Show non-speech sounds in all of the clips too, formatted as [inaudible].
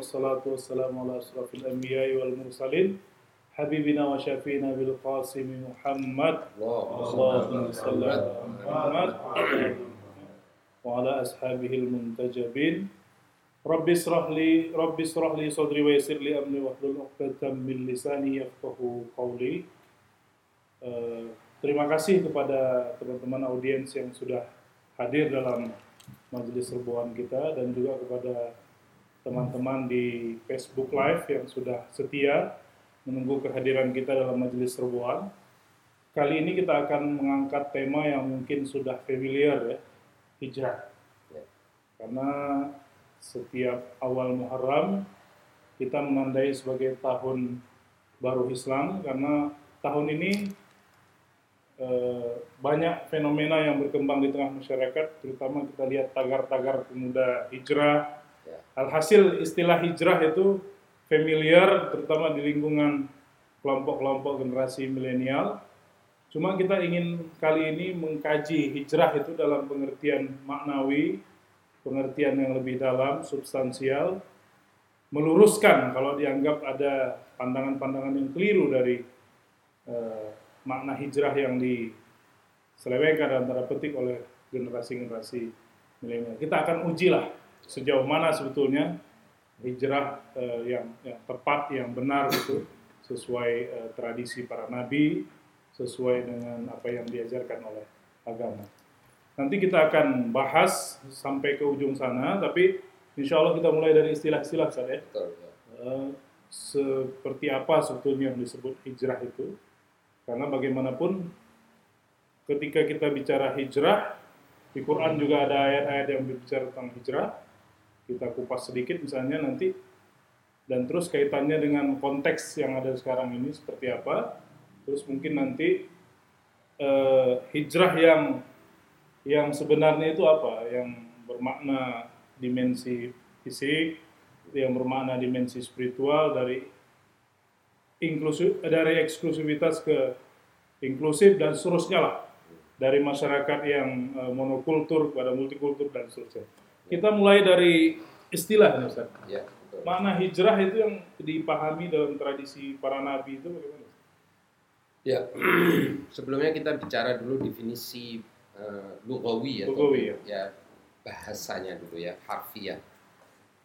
Wassalatu wassalamu ala asrafil anbiya wal mursalin Habibina wa syafiina bil qasimi Muhammad Allahumma salli ala Muhammad Wa ala ashabihil muntajabin Rabbi israh li Rabbi israh li sadri wa yassir li amri wa hlul 'uqdatam min lisani yafqahu qawli Eh, Terima kasih kepada teman-teman audiens yang sudah hadir dalam majelis serbuan kita dan juga kepada teman-teman di Facebook Live yang sudah setia menunggu kehadiran kita dalam majelis serbuan. Kali ini kita akan mengangkat tema yang mungkin sudah familiar ya, hijrah. Ya. Karena setiap awal Muharram kita menandai sebagai tahun baru Islam karena tahun ini eh, banyak fenomena yang berkembang di tengah masyarakat, terutama kita lihat tagar-tagar pemuda hijrah. Ya. Alhasil istilah hijrah itu familiar, terutama di lingkungan kelompok-kelompok generasi milenial. Cuma kita ingin kali ini mengkaji hijrah itu dalam pengertian maknawi, pengertian yang lebih dalam, substansial, meluruskan kalau dianggap ada pandangan-pandangan yang keliru dari eh, makna hijrah yang diselewengkan dan tanda petik oleh generasi-generasi milenial. Kita akan ujilah sejauh mana sebetulnya hijrah eh, yang, yang tepat, yang benar itu sesuai eh, tradisi para nabi, sesuai dengan apa yang diajarkan oleh agama. Nanti kita akan bahas sampai ke ujung sana, tapi insya Allah kita mulai dari istilah-istilah Ustaz, ya. Betul. ya. Eh, seperti apa sebetulnya yang disebut hijrah itu. Karena bagaimanapun ketika kita bicara hijrah, di Quran juga ada ayat-ayat yang berbicara tentang hijrah. Kita kupas sedikit misalnya nanti dan terus kaitannya dengan konteks yang ada sekarang ini seperti apa. Terus mungkin nanti eh, hijrah yang yang sebenarnya itu apa? Yang bermakna dimensi fisik, yang bermakna dimensi spiritual dari inklusif dari eksklusivitas ke inklusif dan seterusnya lah dari masyarakat yang eh, monokultur kepada multikultur dan seterusnya. Kita mulai dari istilah Ustaz. Ya, betul. Makna hijrah itu yang dipahami dalam tradisi para nabi itu bagaimana? Ya, [clears throat] sebelumnya kita bicara dulu definisi uh, lugawi atau Lugawi, ya. ya bahasanya dulu ya, harfiah.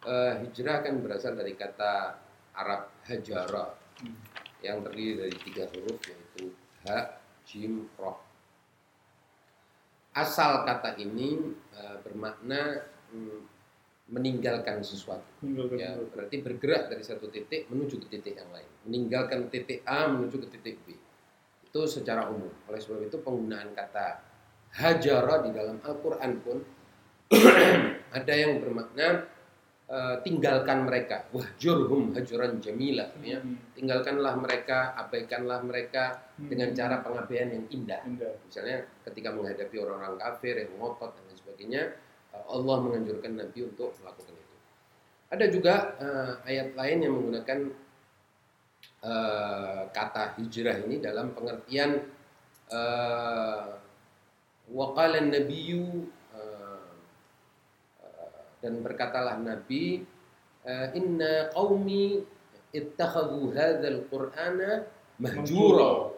Eh, hijrah kan berasal dari kata Arab hajara Hmm. yang terdiri dari tiga huruf yaitu ha, jim, roh. Asal kata ini eh, bermakna meninggalkan sesuatu. Meninggalkan Ya, sesuatu. berarti bergerak dari satu titik menuju ke titik yang lain. Meninggalkan titik A menuju ke titik B. Itu secara umum. Oleh sebab itu penggunaan kata hajara di dalam Al-Qur'an pun [clears throat] ada yang bermakna eh, tinggalkan mereka. Wahjurhum hajuran jamila ya. Hmm. Tinggalkanlah mereka, abaikanlah mereka dengan cara pengabaian yang indah. Indah. Misalnya ketika menghadapi orang-orang kafir yang ngotot dan lain sebagainya, Allah menganjurkan Nabi untuk melakukan itu. Ada juga eh, ayat lain yang menggunakan eh, kata hijrah ini dalam pengertian eh, waqala nabiyyu eh, eh, dan berkatalah Nabi eh, inna qaumi ittakhadhu hadzal qur'ana mahjura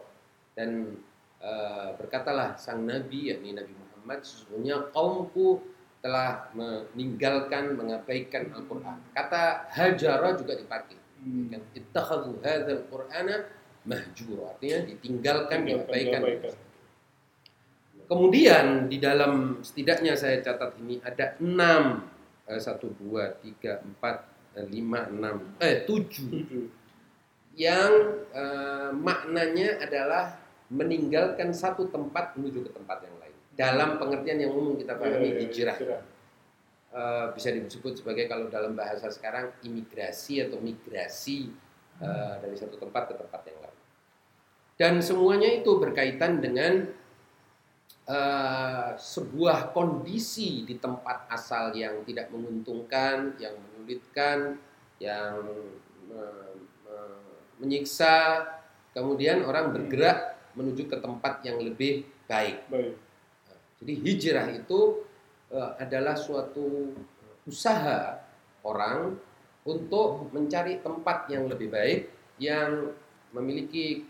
dan eh, berkatalah sang nabi yakni Nabi Muhammad sesungguhnya kaumku telah meninggalkan mengabaikan Al-Qur'an. Kata hajara juga dipakai. Hmm. Kan ittakhadhu hadzal qur'ana mahjura artinya ditinggalkan diabaikan. Kemudian di dalam setidaknya saya catat ini ada enam eh, satu dua tiga empat eh, lima enam eh tujuh Tujuh. yang eh, maknanya adalah meninggalkan satu tempat menuju ke tempat yang lain. Dalam pengertian yang umum kita pahami Ya, ya, ya, hijrah. Eh, bisa disebut sebagai kalau dalam bahasa sekarang imigrasi atau migrasi eh, dari satu tempat ke tempat yang lain. Dan semuanya itu berkaitan dengan eh, sebuah kondisi di tempat asal yang tidak menguntungkan, yang menyulitkan, yang menyiksa, kemudian orang bergerak menuju ke tempat yang lebih baik. Baik. Jadi hijrah itu eh, adalah suatu usaha orang untuk mencari tempat yang lebih baik yang memiliki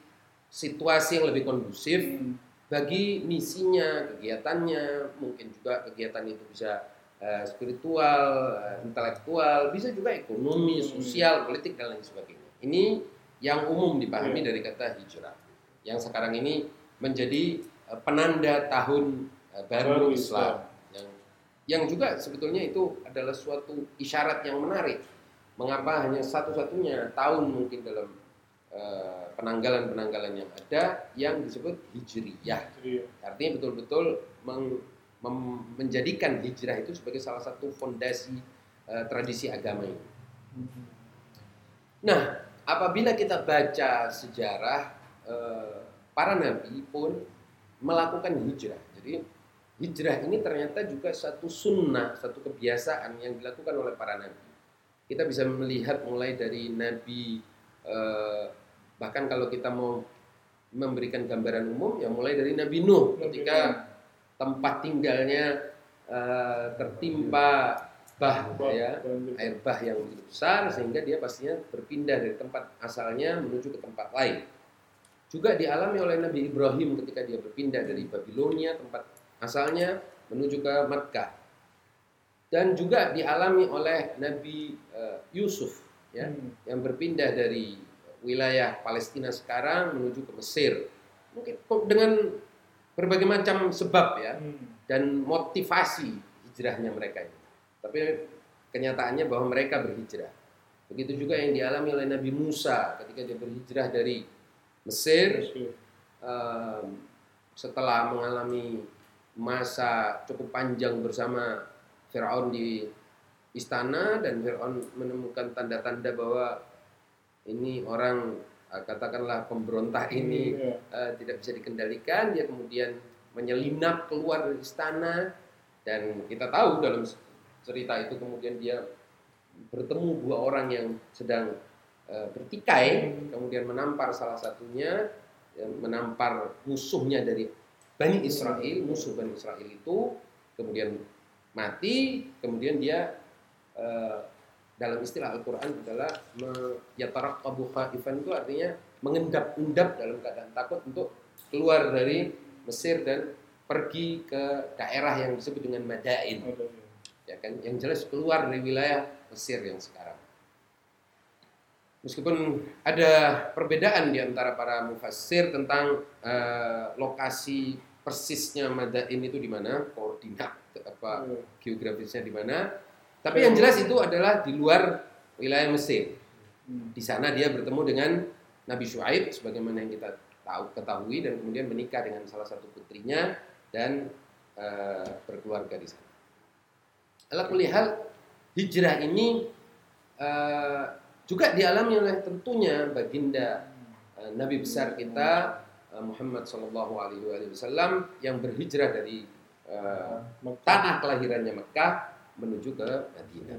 situasi yang lebih kondusif Hmm. bagi misinya, kegiatannya, mungkin juga kegiatan itu bisa eh, spiritual, eh, intelektual, bisa juga ekonomi, Hmm. sosial, politik dan lain sebagainya. Ini yang umum dipahami Iya. dari kata hijrah. Yang sekarang ini menjadi penanda tahun baru, Baru Islam. Yang yang juga sebetulnya itu adalah suatu isyarat yang menarik. Mengapa hanya satu-satunya tahun mungkin dalam eh, penanggalan-penanggalan yang ada yang disebut hijriyah. Artinya betul-betul menjadikan hijrah itu sebagai salah satu fondasi eh, tradisi agama ini. Nah, apabila kita baca sejarah eh, para nabi pun melakukan hijrah. Jadi hijrah ini ternyata juga satu sunnah, satu kebiasaan yang dilakukan oleh para nabi. Kita bisa melihat mulai dari nabi eh, bahkan kalau kita mau memberikan gambaran umum ya mulai dari Nabi Nuh ketika tempat tinggalnya eh, tertimpa bah ya air bah yang begitu besar sehingga dia pastinya berpindah dari tempat asalnya menuju ke tempat lain. Juga dialami oleh Nabi Ibrahim ketika dia berpindah dari Babilonia tempat asalnya menuju ke Makkah. Dan juga dialami oleh Nabi eh, Yusuf ya Hmm. yang berpindah dari wilayah Palestina sekarang menuju ke Mesir. Mungkin dengan berbagai macam sebab ya Hmm. dan motivasi hijrahnya mereka ini. Tapi kenyataannya bahwa mereka berhijrah. Begitu juga yang dialami oleh Nabi Musa ketika dia berhijrah dari Mesir Mesir. em, setelah mengalami masa cukup panjang bersama Firaun di istana dan Firaun menemukan tanda-tanda bahwa ini orang eh, katakanlah pemberontak ini Iya. eh, tidak bisa dikendalikan, dia kemudian menyelinap keluar dari istana dan kita tahu dalam cerita itu kemudian dia bertemu dua orang yang sedang eh, bertikai, kemudian menampar salah satunya, ya, menampar musuhnya dari Bani Israel, musuh Bani Israel itu kemudian mati, kemudian dia eh, dalam istilah Al-Quran adalah yataraqqabu khaifan itu artinya mengendap-endap dalam keadaan takut untuk keluar dari Mesir dan pergi ke daerah yang disebut dengan Madain Ada, ya. ya kan yang jelas keluar dari wilayah Mesir yang sekarang meskipun ada perbedaan di antara para mufassir tentang eh, lokasi persisnya Madain itu di mana koordinat apa Iya. geografisnya di mana tapi yang jelas itu adalah di luar wilayah Mesir Hmm. di sana dia bertemu dengan Nabi Shu'aib sebagaimana yang kita tahu ketahui dan kemudian menikah dengan salah satu putrinya dan eh, berkeluarga di sana. Ala kulli hal, hijrah ini eh, juga dialami oleh tentunya baginda eh, Nabi besar kita Muhammad Shallallahu Alaihi Wasallam yang berhijrah dari eh, Mekah. tanah kelahirannya Mekah menuju ke Madinah.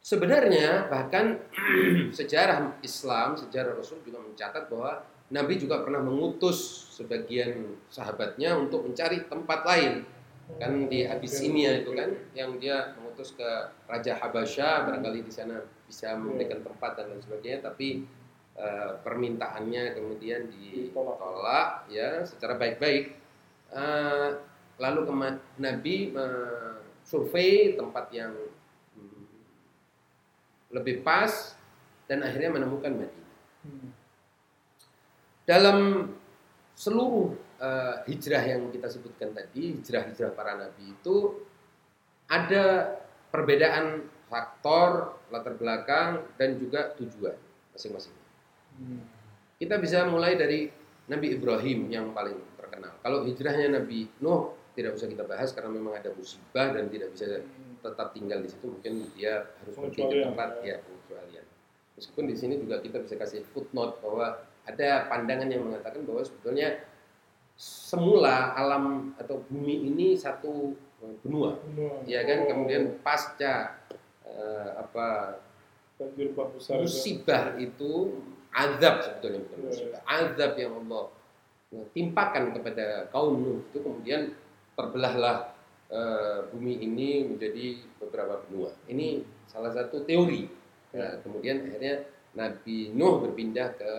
Sebenarnya bahkan [clears throat] sejarah Islam, sejarah Rasul juga mencatat bahwa Nabi juga pernah mengutus sebagian sahabatnya untuk mencari tempat lain. Kan di Abyssinia itu kan yang dia mengutus ke Raja Habasyah barangkali di sana bisa memberikan tempat dan lain sebagainya tapi eh, permintaannya kemudian ditolak ya secara baik-baik. Eh, lalu Nabi eh, survei tempat yang hmm, lebih pas dan akhirnya menemukan Madinah. Hmm. Dalam seluruh eh, hijrah yang kita sebutkan tadi, hijrah-hijrah para nabi itu ada perbedaan faktor, latar belakang dan juga tujuan masing-masing. Kita bisa mulai dari Nabi Ibrahim yang paling terkenal. Kalau hijrahnya Nabi Nuh tidak usah kita bahas karena memang ada musibah dan tidak bisa tetap tinggal di situ mungkin dia harus pergi ke tempat ya pengecualian. Meskipun di sini juga kita bisa kasih footnote bahwa ada pandangan yang mengatakan bahwa sebetulnya semula alam atau bumi ini satu eh, benua, Benua. ya kan? Oh. Kemudian pasca eh, apa musibah itu azab sebetulnya bukan musibah, azab yang Allah timpakan kepada kaum Nuh itu kemudian terbelahlah eh, bumi ini menjadi beberapa benua. Ini salah satu teori. Nah, kemudian akhirnya Nabi Nuh berpindah ke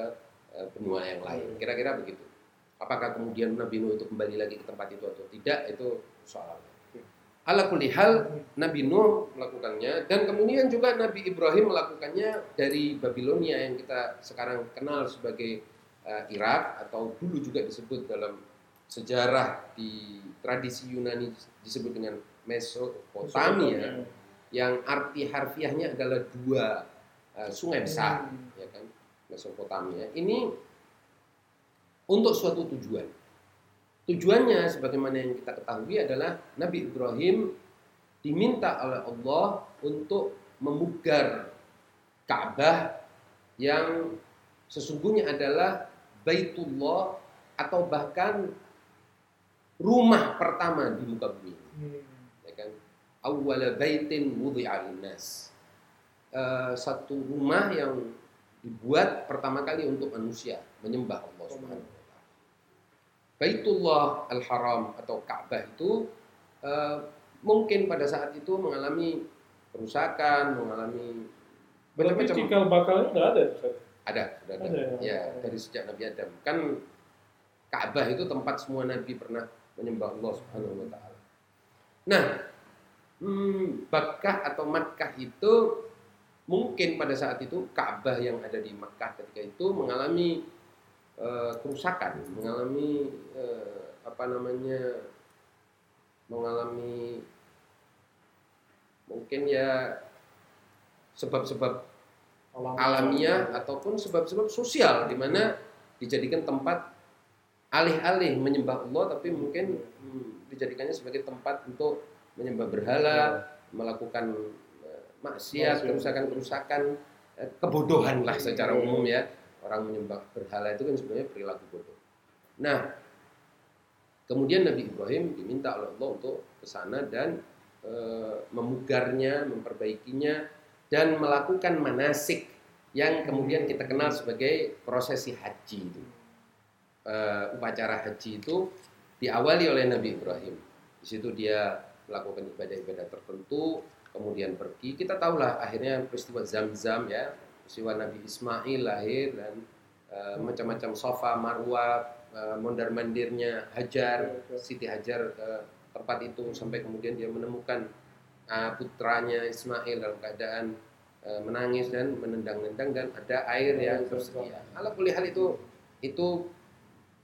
eh, benua yang lain. Kira-kira begitu. Apakah kemudian Nabi Nuh itu kembali lagi ke tempat itu atau tidak? Itu soal. Ala kulli hal Nabi Nuh melakukannya. Dan kemudian juga Nabi Ibrahim melakukannya dari Babilonia yang kita sekarang kenal sebagai uh, Irak atau dulu juga disebut dalam sejarah di tradisi Yunani disebut dengan Mesopotamia yang arti harfiahnya adalah dua uh, sungai besar Hmm. ya kan? Mesopotamia. Ini untuk suatu tujuan Tujuannya sebagaimana yang kita ketahui adalah Nabi Ibrahim diminta oleh Allah untuk memugar Ka'bah yang sesungguhnya adalah Baitullah atau bahkan rumah pertama di muka bumi. Hmm. Ya kan? Awwala baitin wudi'a linnas. Eh, satu rumah yang dibuat pertama kali untuk manusia menyembah Allah Subhanahu. Baitullah Al-Haram atau Ka'bah itu eh, mungkin pada saat itu mengalami kerusakan, mengalami Berarti macam-macam. cikal bakalnya nggak ada? Ada, sudah ada. Ada, Ya, dari sejak Nabi Adam. Kan Ka'bah itu tempat semua nabi pernah menyembah Allah Subhanahu wa taala. Nah, hmm, Bakkah atau Makkah itu mungkin pada saat itu Ka'bah yang ada di Makkah ketika itu mengalami eh, kerusakan, mengalami eh, apa namanya? mengalami mungkin ya sebab-sebab Alam- alamiah ataupun sebab-sebab sosial di mana dijadikan tempat alih-alih menyembah Allah tapi mungkin hmm, dijadikannya sebagai tempat untuk menyembah berhala, melakukan eh, maksiat, kerusakan-kerusakan, kebodohan lah secara umum ya. Orang menyembah berhala itu kan sebenarnya perilaku bodoh. Nah, kemudian Nabi Ibrahim diminta oleh Allah untuk ke sana dan eh, memugarnya, memperbaikinya dan melakukan manasik yang kemudian kita kenal sebagai prosesi haji itu. Eh, upacara haji itu diawali oleh Nabi Ibrahim. Di situ dia melakukan ibadah-ibadah tertentu, kemudian pergi. Kita tahulah akhirnya peristiwa Zam-Zam ya, peristiwa Nabi Ismail lahir dan eh, macam-macam sofa, marwah, eh, mondar-mandirnya Hajar, Siti Hajar ke tempat itu sampai kemudian dia menemukan uh, putranya Ismail dalam keadaan uh, menangis dan menendang-nendang dan ada air yang tersedia. Ala hal itu itu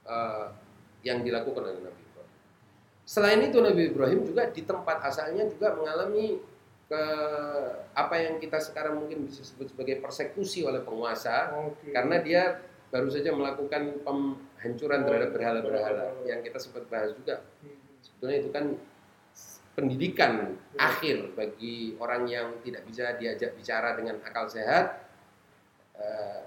uh, yang dilakukan oleh Nabi Ibrahim. Selain itu Nabi Ibrahim juga di tempat asalnya juga mengalami ke apa yang kita sekarang mungkin bisa sebut sebagai persekusi oleh penguasa Oke. karena dia baru saja melakukan penghancuran terhadap berhala-berhala yang kita sempat bahas juga Hmm. sebetulnya itu kan pendidikan akhir bagi orang yang tidak bisa diajak bicara dengan akal sehat Eh,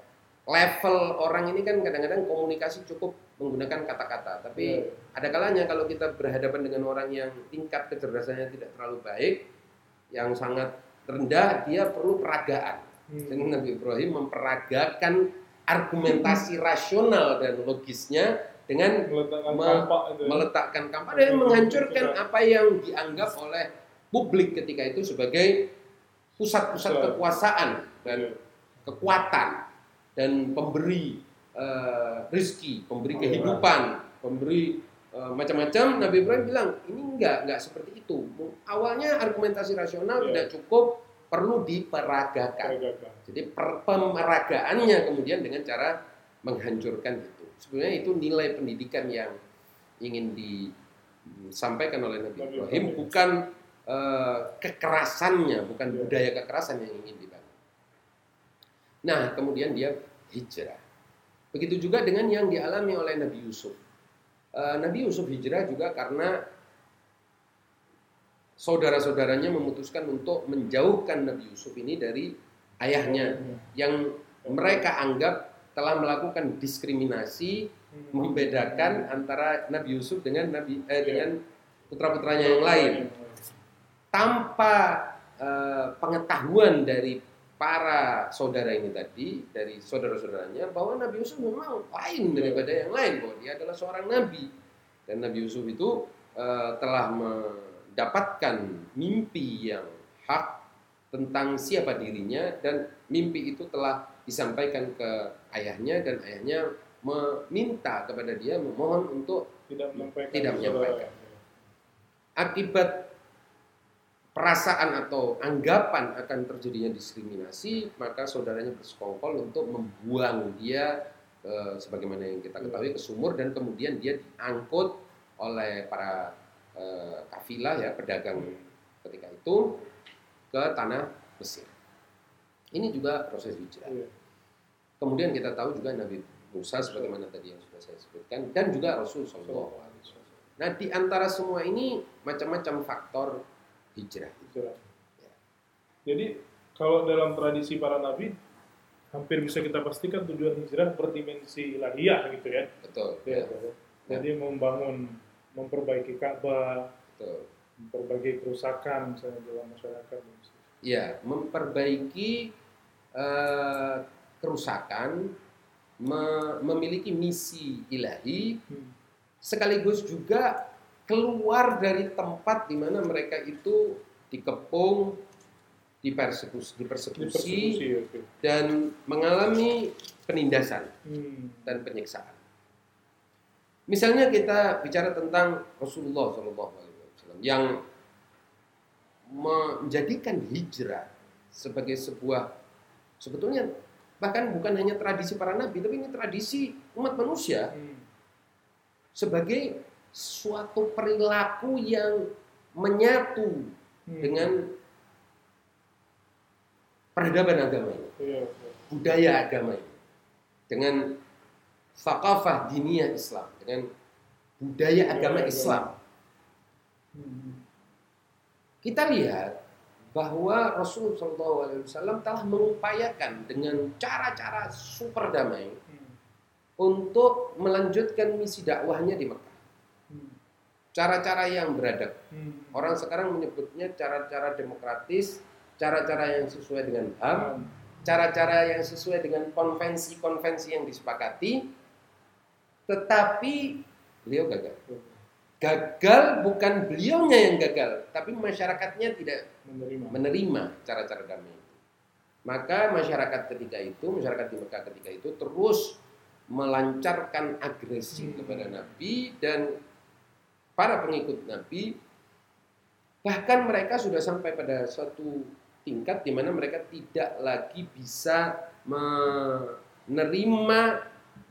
level orang ini kan kadang-kadang komunikasi cukup menggunakan kata-kata tapi Iya. ada kalanya kalau kita berhadapan dengan orang yang tingkat kecerdasannya tidak terlalu baik yang sangat rendah dia perlu peragaan Hmm. dan Nabi Ibrahim memperagakan argumentasi [laughs] rasional dan logisnya dengan meletakkan Me- kampak itu. ya. meletakkan kampanye dan menghancurkan apa yang dianggap oleh publik ketika itu sebagai pusat-pusat Pusat. kekuasaan dan kekuatan dan pemberi eh, rizki, pemberi Oh, kehidupan, pemberi eh, macam-macam. Nabi Ibrahim bilang ini enggak, enggak seperti itu. Awalnya argumentasi rasional Iya. tidak cukup, perlu diperagakan. Peragakan. Jadi per- pemeragaannya kemudian dengan cara menghancurkan itu. Sebenarnya itu nilai pendidikan yang ingin disampaikan oleh Nabi Ibrahim, bukan eh, kekerasannya, bukan Ya. budaya kekerasan yang ingin dibangun. Nah, kemudian dia hijrah. Begitu juga dengan yang dialami oleh Nabi Yusuf. Eh, Nabi Yusuf hijrah juga karena saudara-saudaranya memutuskan untuk menjauhkan Nabi Yusuf ini dari ayahnya yang mereka anggap telah melakukan diskriminasi Hmm. membedakan antara Nabi Yusuf dengan Nabi eh, Iya. dengan putra-putranya yang lain tanpa eh, pengetahuan dari para saudara ini tadi dari saudara-saudaranya bahwa Nabi Yusuf memang lain daripada yang lain bahwa dia adalah seorang nabi dan Nabi Yusuf itu eh, telah mendapatkan mimpi yang hak tentang siapa dirinya dan mimpi itu telah disampaikan ke ayahnya dan ayahnya meminta kepada dia memohon untuk tidak menyampaikan Tidak menyampaikan. akibat perasaan atau anggapan akan terjadinya diskriminasi maka saudaranya bersekongkol untuk membuang dia eh, sebagaimana yang kita ketahui ke sumur dan kemudian dia diangkut oleh para eh, kafilah ya pedagang ketika itu ke tanah Mesir. Ini juga proses hijrah. Iya. Kemudian kita tahu juga Nabi Musa sebagaimana tadi yang sudah saya sebutkan dan juga Rasul Alaihi Wasallam. Nah di antara semua ini macam-macam faktor hijrah. Hijrah. Ya. Jadi kalau dalam tradisi para nabi hampir bisa kita pastikan tujuan hijrah berdimensi ilahiyah gitu ya. Betul. Ya, Ya, Jadi membangun, memperbaiki Ka'bah, memperbaiki kerusakan misalnya dalam masyarakat. Ya, memperbaiki eh, kerusakan, me- memiliki misi ilahi, Hmm. sekaligus juga keluar dari tempat di mana mereka itu dikepung, dipersekusi, dipersekusi Dipersekusi, dan mengalami penindasan Hmm. dan penyiksaan. Misalnya kita bicara tentang Rasulullah SAW yang menjadikan hijrah sebagai sebuah sebetulnya bahkan bukan hanya tradisi para nabi tapi ini tradisi umat manusia Hmm. sebagai suatu perilaku yang menyatu Hmm. dengan peradaban agama ini, iya. budaya agama ini, dengan fakafah diniyah Islam, dengan budaya agama. Islam. Hmm. Kita lihat bahwa Rasul SAW telah mengupayakan dengan cara-cara super damai Hmm. untuk melanjutkan misi dakwahnya di Mekah. Hmm. Cara-cara yang beradab. Hmm. Orang sekarang menyebutnya cara-cara demokratis, cara-cara yang sesuai dengan HAM, Hmm. cara-cara yang sesuai dengan konvensi-konvensi yang disepakati, tetapi beliau gagal. Gagal bukan beliaunya yang gagal, tapi masyarakatnya tidak menerima. menerima cara-cara damai itu. Maka masyarakat ketika itu, masyarakat di Mekah ketika itu terus melancarkan agresi Hmm. kepada Nabi dan para pengikut Nabi. Bahkan mereka sudah sampai pada suatu tingkat di mana mereka tidak lagi bisa menerima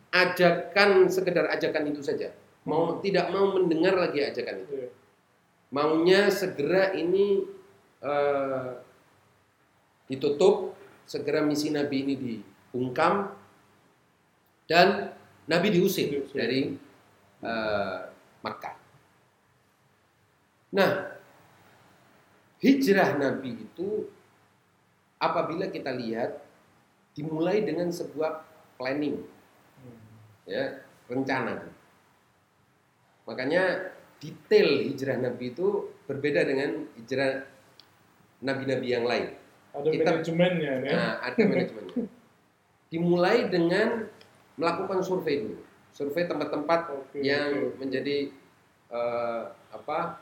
ajakan sekedar ajakan itu saja. Mau tidak mau mendengar lagi ajakan itu Iya. maunya segera ini eh, ditutup, segera misi Nabi ini dibungkam, dan Nabi diusir dari eh, Makkah. Nah, hijrah Nabi itu apabila kita lihat dimulai dengan sebuah planning, Hmm. ya rencana. Makanya detail hijrah Nabi itu berbeda dengan hijrah nabi-nabi yang lain. Ada Kita- manajemennya ya. Nah, ada manajemennya. Dimulai dengan melakukan survei dulu, survei tempat-tempat Oke, yang oke. menjadi eh, apa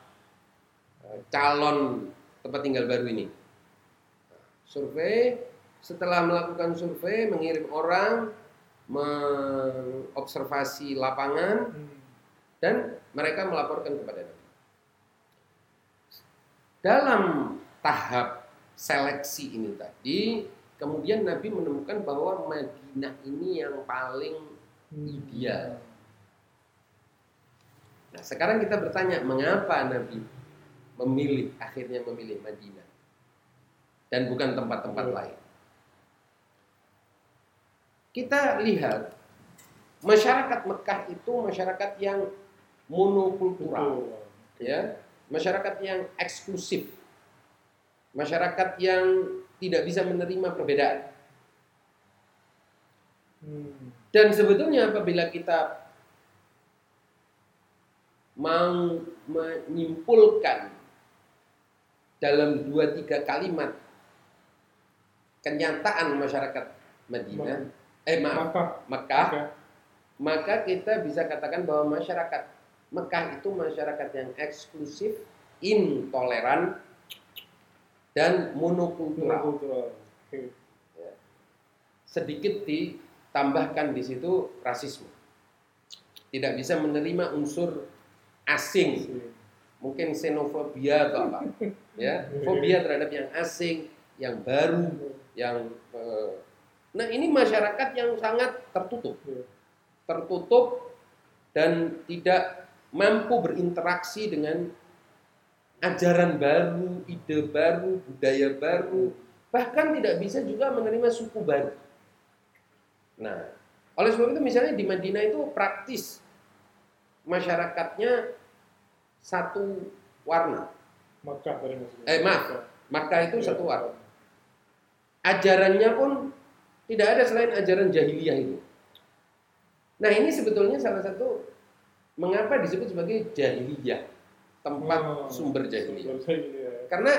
calon tempat tinggal baru ini. Survei, setelah melakukan survei, mengirim orang, mengobservasi lapangan, Hmm. dan mereka melaporkan kepada Nabi. Dalam tahap seleksi ini tadi, kemudian Nabi menemukan bahwa Madinah ini yang paling Hmm. ideal. Nah, sekarang kita bertanya, mengapa Nabi memilih akhirnya memilih Madinah dan bukan tempat-tempat Betul. lain? Kita lihat masyarakat Mekah itu masyarakat yang monokultural, ya, masyarakat yang eksklusif, masyarakat yang tidak bisa menerima perbedaan. Hmm. Dan sebetulnya apabila kita mau menyimpulkan dalam dua tiga kalimat kenyataan masyarakat Madinah, eh maaf. Mekah, maka kita bisa katakan bahwa masyarakat Mekah itu masyarakat yang eksklusif, intoleran dan monokultural. Kultural. Oke. Sedikit ditambahkan di situ rasisme. Tidak bisa menerima unsur asing, mungkin xenofobia atau apa. [laughs] Ya, fobia terhadap yang asing, yang baru, yang eh, Nah, ini masyarakat yang sangat tertutup. Iya. Tertutup dan tidak mampu berinteraksi dengan ajaran baru, ide baru, budaya baru, bahkan tidak bisa juga menerima suku baru. Nah, oleh sebab itu misalnya di Madinah itu praktis masyarakatnya satu warna. Makkah tadi maksudnya. Eh, maaf. Maka itu satu warna. Ajarannya pun tidak ada selain ajaran jahiliyah itu. Nah, ini sebetulnya salah satu mengapa disebut sebagai jahiliyah, tempat Oh, sumber jahiliyah. sumber jahiliyah. Karena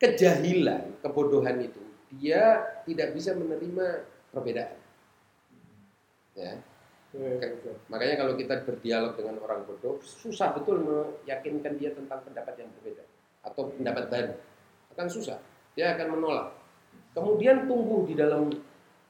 kejahilan, kebodohan itu dia tidak bisa menerima perbedaan. Ya, Iya, makanya kalau kita berdialog dengan orang bodoh, susah betul meyakinkan dia tentang pendapat yang berbeda atau pendapat baru. Akan susah. Dia akan menolak. Kemudian tumbuh di dalam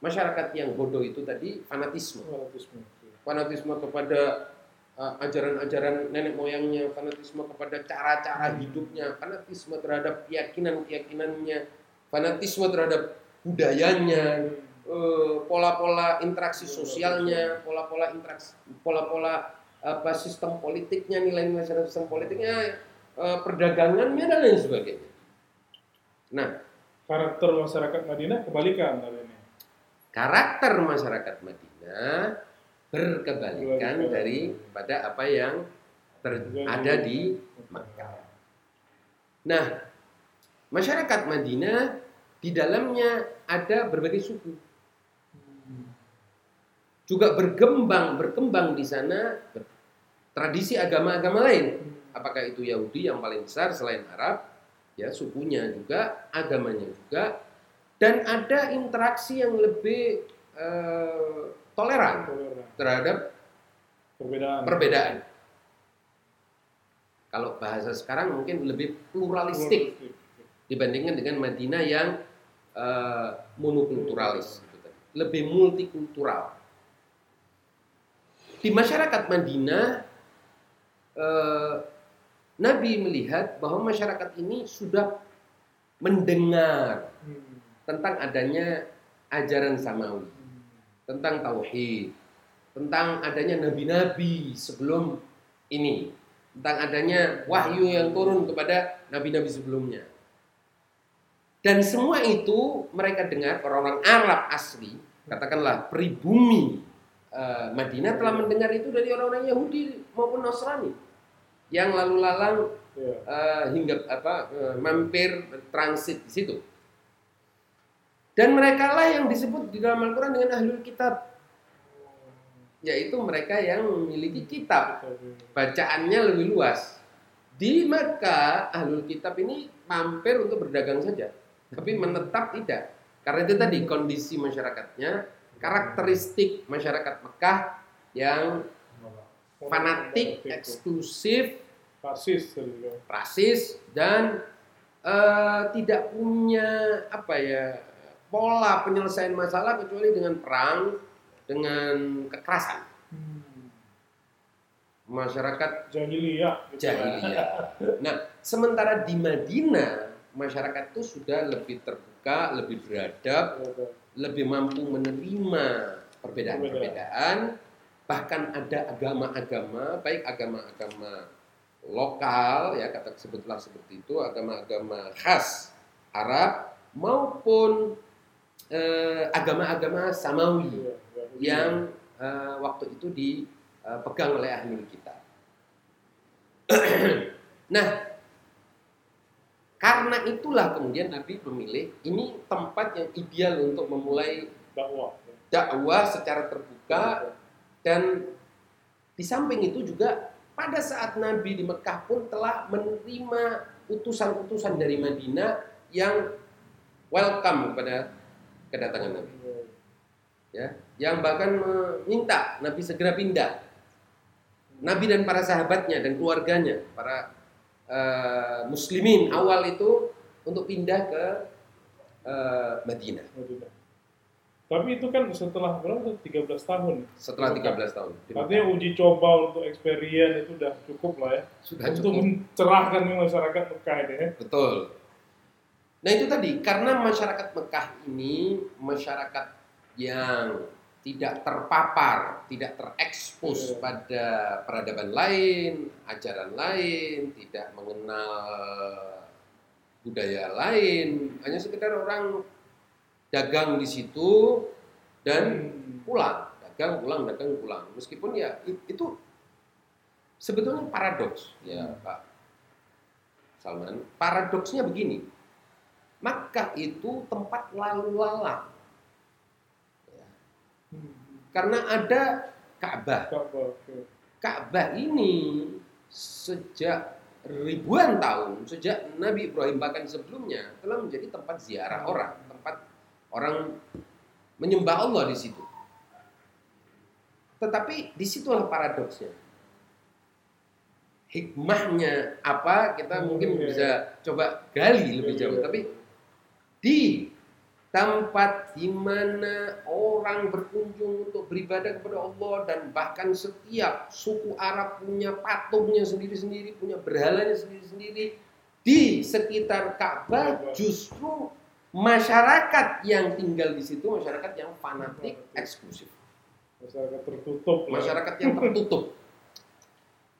masyarakat yang bodoh itu tadi fanatisme. Fanatisme. Fanatisme kepada uh, ajaran-ajaran nenek moyangnya, fanatisme kepada cara-cara hidupnya, fanatisme terhadap keyakinan-keyakinannya, fanatisme terhadap budayanya, eh, pola-pola interaksi sosialnya, pola-pola interaksi, pola-pola apa sistem politiknya, nilai-nilai sistem politiknya, eh, perdagangannya dan lain sebagainya. Nah, Karakter masyarakat Madinah kebalikan hari ini. karakter masyarakat Madinah berkebalikan Kebalikan. daripada apa yang ter- ada di Makkah. Nah, masyarakat Madinah di dalamnya ada berbagai suku. Juga berkembang berkembang di sana tradisi agama-agama lain. Apakah itu Yahudi yang paling besar selain Arab, ya sukunya juga, agamanya juga, dan ada interaksi yang lebih eh, toleran Toleran. terhadap Perbedaan. perbedaan. Kalau bahasa sekarang mungkin lebih pluralistik dibandingkan dengan Madinah yang eh, monokulturalis, gitu tadi. lebih multikultural. Di masyarakat Madinah, eh, Nabi melihat bahwa masyarakat ini sudah mendengar tentang adanya ajaran samawi, tentang tauhid, tentang adanya nabi-nabi sebelum ini, tentang adanya wahyu yang turun kepada nabi-nabi sebelumnya. Dan semua itu mereka dengar orang-orang Arab asli, katakanlah pribumi eh, Madinah telah mendengar itu dari orang-orang Yahudi maupun Nasrani yang lalu lalang Ya. eh, hingga apa eh, mampir transit di situ. Dan mereka lah yang disebut di dalam Al-Quran dengan ahlul kitab, yaitu mereka yang memiliki kitab bacaannya lebih luas. Di Makkah ahlul kitab ini mampir untuk berdagang saja, tapi menetap tidak. Karena itu tadi kondisi masyarakatnya, karakteristik masyarakat Mekah yang fanatik, eksklusif, tadi kan. rasis dan eh, tidak punya apa ya pola penyelesaian masalah kecuali dengan perang, dengan kekerasan. Masyarakat Jahiliyah. gitu ya. jahiliyah. [laughs] Nah, sementara di Madinah masyarakat itu sudah lebih terbuka, lebih beradab, lebih mampu menerima perbedaan-perbedaan, bahkan ada agama-agama, baik agama-agama lokal ya kata sebutlah seperti itu, agama-agama khas Arab maupun eh, agama-agama samawi Iya, Yahudi. yang eh, waktu itu dipegang oleh ahli kita. [clears throat] nah, karena itulah kemudian Nabi memilih ini tempat yang ideal untuk memulai dakwah. dakwah secara terbuka dan di samping itu juga pada saat Nabi di Mekah pun telah menerima utusan-utusan dari Madinah yang welcome kepada kedatangan Nabi ya yang bahkan meminta Nabi segera pindah Nabi dan para sahabatnya dan keluarganya para eh, muslimin awal itu untuk pindah ke eh, Madinah Madinah. Tapi itu kan setelah berapa? 13 tahun. setelah 13 tahun. Artinya uji coba untuk experience itu udah cukup lah ya. Sudah untuk cukup. mencerahkan masyarakat Mekah ini ya. Betul. Nah itu tadi karena masyarakat Mekah ini masyarakat yang tidak terpapar, tidak terekspos Iya. pada peradaban lain, ajaran lain, tidak mengenal budaya lain, hanya sekedar orang dagang di situ dan Hmm. pulang, dagang pulang, dagang pulang. Meskipun ya itu sebetulnya paradoks ya Hmm. Pak Salman. Paradoksnya begini, Makkah itu tempat lalu lalang. Karena ada Ka'bah. Ka'bah, ini sejak ribuan tahun, sejak Nabi Ibrahim bahkan sebelumnya telah menjadi tempat ziarah orang, tempat orang menyembah Allah di situ. Tetapi di situlah paradoksnya. Hikmahnya apa kita Hmm, mungkin iya, bisa coba gali lebih Iya, jauh. iya. Tapi di tempat di mana orang berkunjung untuk beribadah kepada Allah dan bahkan setiap suku Arab punya patungnya sendiri-sendiri, punya berhalanya sendiri-sendiri di sekitar Ka'bah justru masyarakat yang tinggal di situ masyarakat yang fanatik eksklusif, Masyarakat tertutup. masyarakat yang tertutup.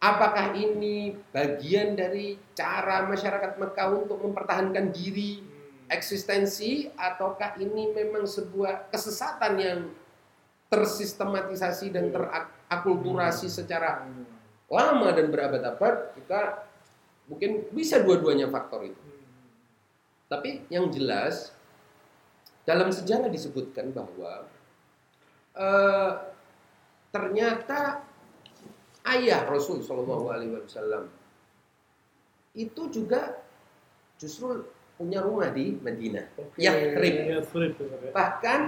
Apakah ini bagian dari cara masyarakat Mekah untuk mempertahankan diri. Eksistensi ataukah ini memang sebuah kesesatan yang tersistematisasi dan terakulturasi secara lama dan berabad-abad kita mungkin bisa dua-duanya faktor itu. Tapi yang jelas dalam sejarah disebutkan bahwa eh, ternyata ayah Rasul Shallallahu Alaihi Wasallam itu juga justru punya rumah di Madinah. Yathrib, benar ya. Bahkan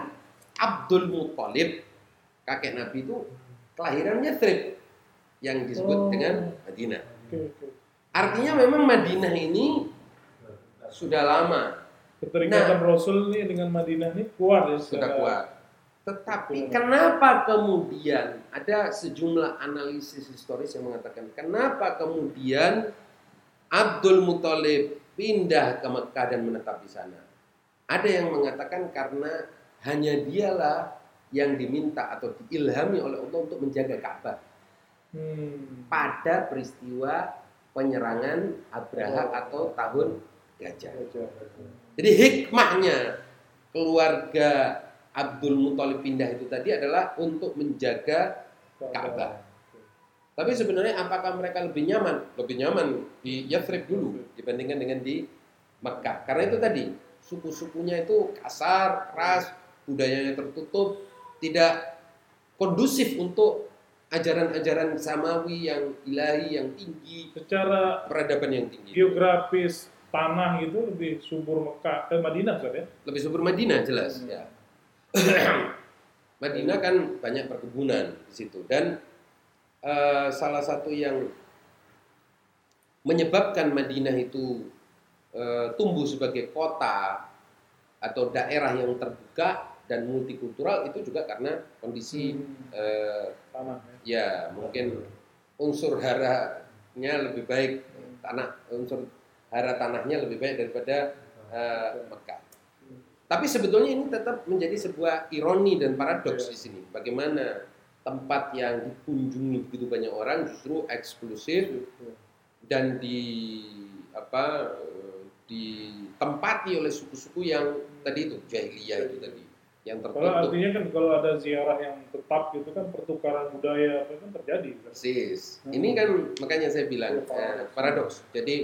Abdul Muthalib kakek Nabi itu kelahiran Yathrib yang disebut Oh. dengan Madinah. Oke, oke. Artinya memang Madinah ini sudah lama Keterikatan Rasul nih dengan Madinah ini kuat ya. sudah kuat. Tetapi kenapa kemudian ada sejumlah analisis historis yang mengatakan kenapa kemudian Abdul Muthalib pindah ke Mekah dan menetap di sana? Ada yang mengatakan karena hanya dialah yang diminta atau diilhami oleh Allah untuk menjaga Ka'bah Hmm. pada peristiwa penyerangan Abraha Oh. atau tahun gajah. Gajah. Jadi hikmahnya keluarga Abdul Muthalib pindah itu tadi adalah untuk menjaga Ka'bah. Tapi sebenarnya apakah mereka lebih nyaman? Lebih nyaman di Yathrib dulu dibandingkan dengan di Mekah. Karena itu tadi suku-sukunya itu kasar, keras, budayanya tertutup, tidak kondusif untuk ajaran-ajaran samawi yang ilahi, yang tinggi, Secara peradaban yang tinggi. geografis tanah itu lebih subur Mekah ke Madinah kan ya? Lebih subur Madinah jelas Hmm. ya. [coughs] Madinah kan banyak perkebunan di situ dan eh, salah satu yang menyebabkan Madinah itu eh, tumbuh sebagai kota atau daerah yang terbuka dan multikultural itu juga karena kondisi Hmm, eh, tanah ya. ya mungkin unsur haranya lebih baik tanah unsur hara tanahnya lebih baik daripada eh, Mekah. Tapi sebetulnya ini tetap menjadi sebuah ironi dan paradoks di sini. Bagaimana tempat yang dikunjungi begitu banyak orang justru eksklusif dan di apa ditempati oleh suku-suku yang tadi itu jahiliyah itu tadi yang Kalau tertutup. artinya kan kalau ada ziarah yang tetap gitu kan pertukaran budaya itu kan terjadi. kan? Persis. Hmm. Ini kan makanya saya bilang Iya, paradoks. eh, paradoks. Jadi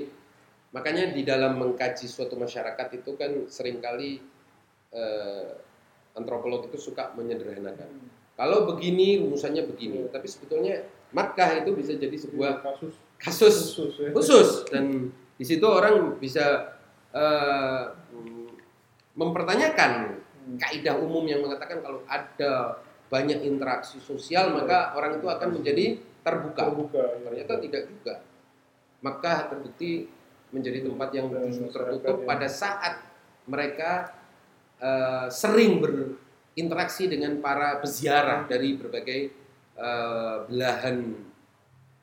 makanya di dalam mengkaji suatu masyarakat itu kan sering kali eh, antropolog itu suka menyederhanakan. Kalau begini rumusannya begini, Iya. tapi sebetulnya Makkah itu bisa jadi sebuah kasus kasus khusus ya. khusus dan di situ orang bisa mm, mempertanyakan Hmm. kaidah umum yang mengatakan kalau ada banyak interaksi sosial maka orang itu akan menjadi terbuka. terbuka. ya. Ternyata tidak juga. Mekah terbukti menjadi tempat yang justru tertutup pada saat mereka eh, sering berinteraksi dengan para peziarah dari berbagai eh, belahan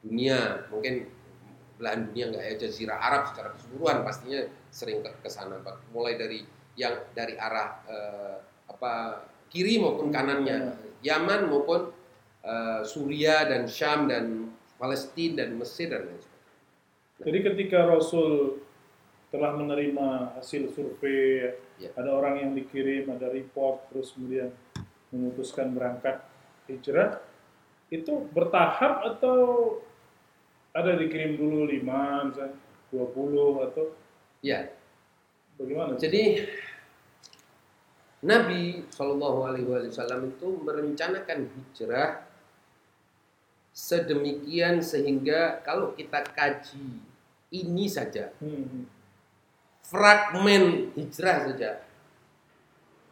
dunia, mungkin belahan dunia nggak ya jazirah Arab secara keseluruhan pastinya sering ke, sana, mulai dari yang dari arah eh, apa kiri maupun kanannya, Yaman maupun eh, Suria dan Syam dan Palestina dan Mesir dan lain sebagainya. Jadi ketika Rasul telah menerima hasil survei, Ya. ada orang yang dikirim, ada report, terus kemudian memutuskan berangkat hijrah, itu bertahap atau ada dikirim dulu 5, misalnya 20 atau Ya, bagaimana? Jadi Nabi Shallallahu Alaihi Wasallam itu merencanakan hijrah sedemikian sehingga kalau kita kaji ini saja Hmm, fragmen hijrah saja.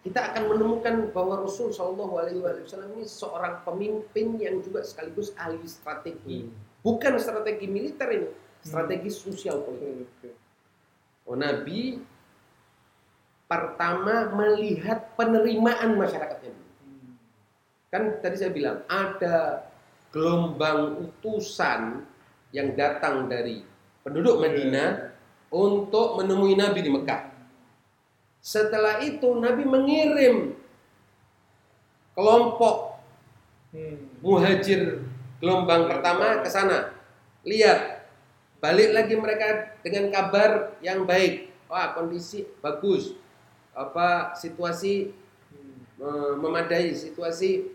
Kita akan menemukan bahwa Rasul Shallallahu Alaihi Wasallam ini seorang pemimpin yang juga sekaligus ahli strategi. Bukan strategi militer ini strategi sosial politik. Oke, oke. Oh, Nabi pertama melihat penerimaan masyarakatnya. Hmm, Kan tadi saya bilang ada gelombang utusan yang datang dari penduduk Madinah untuk menemui Nabi di Mekah. Setelah itu Nabi mengirim kelompok Hmm, muhajir gelombang pertama ke sana. Lihat, balik lagi mereka dengan kabar yang baik. Wah, kondisi bagus. Apa situasi hmm. memadai, situasi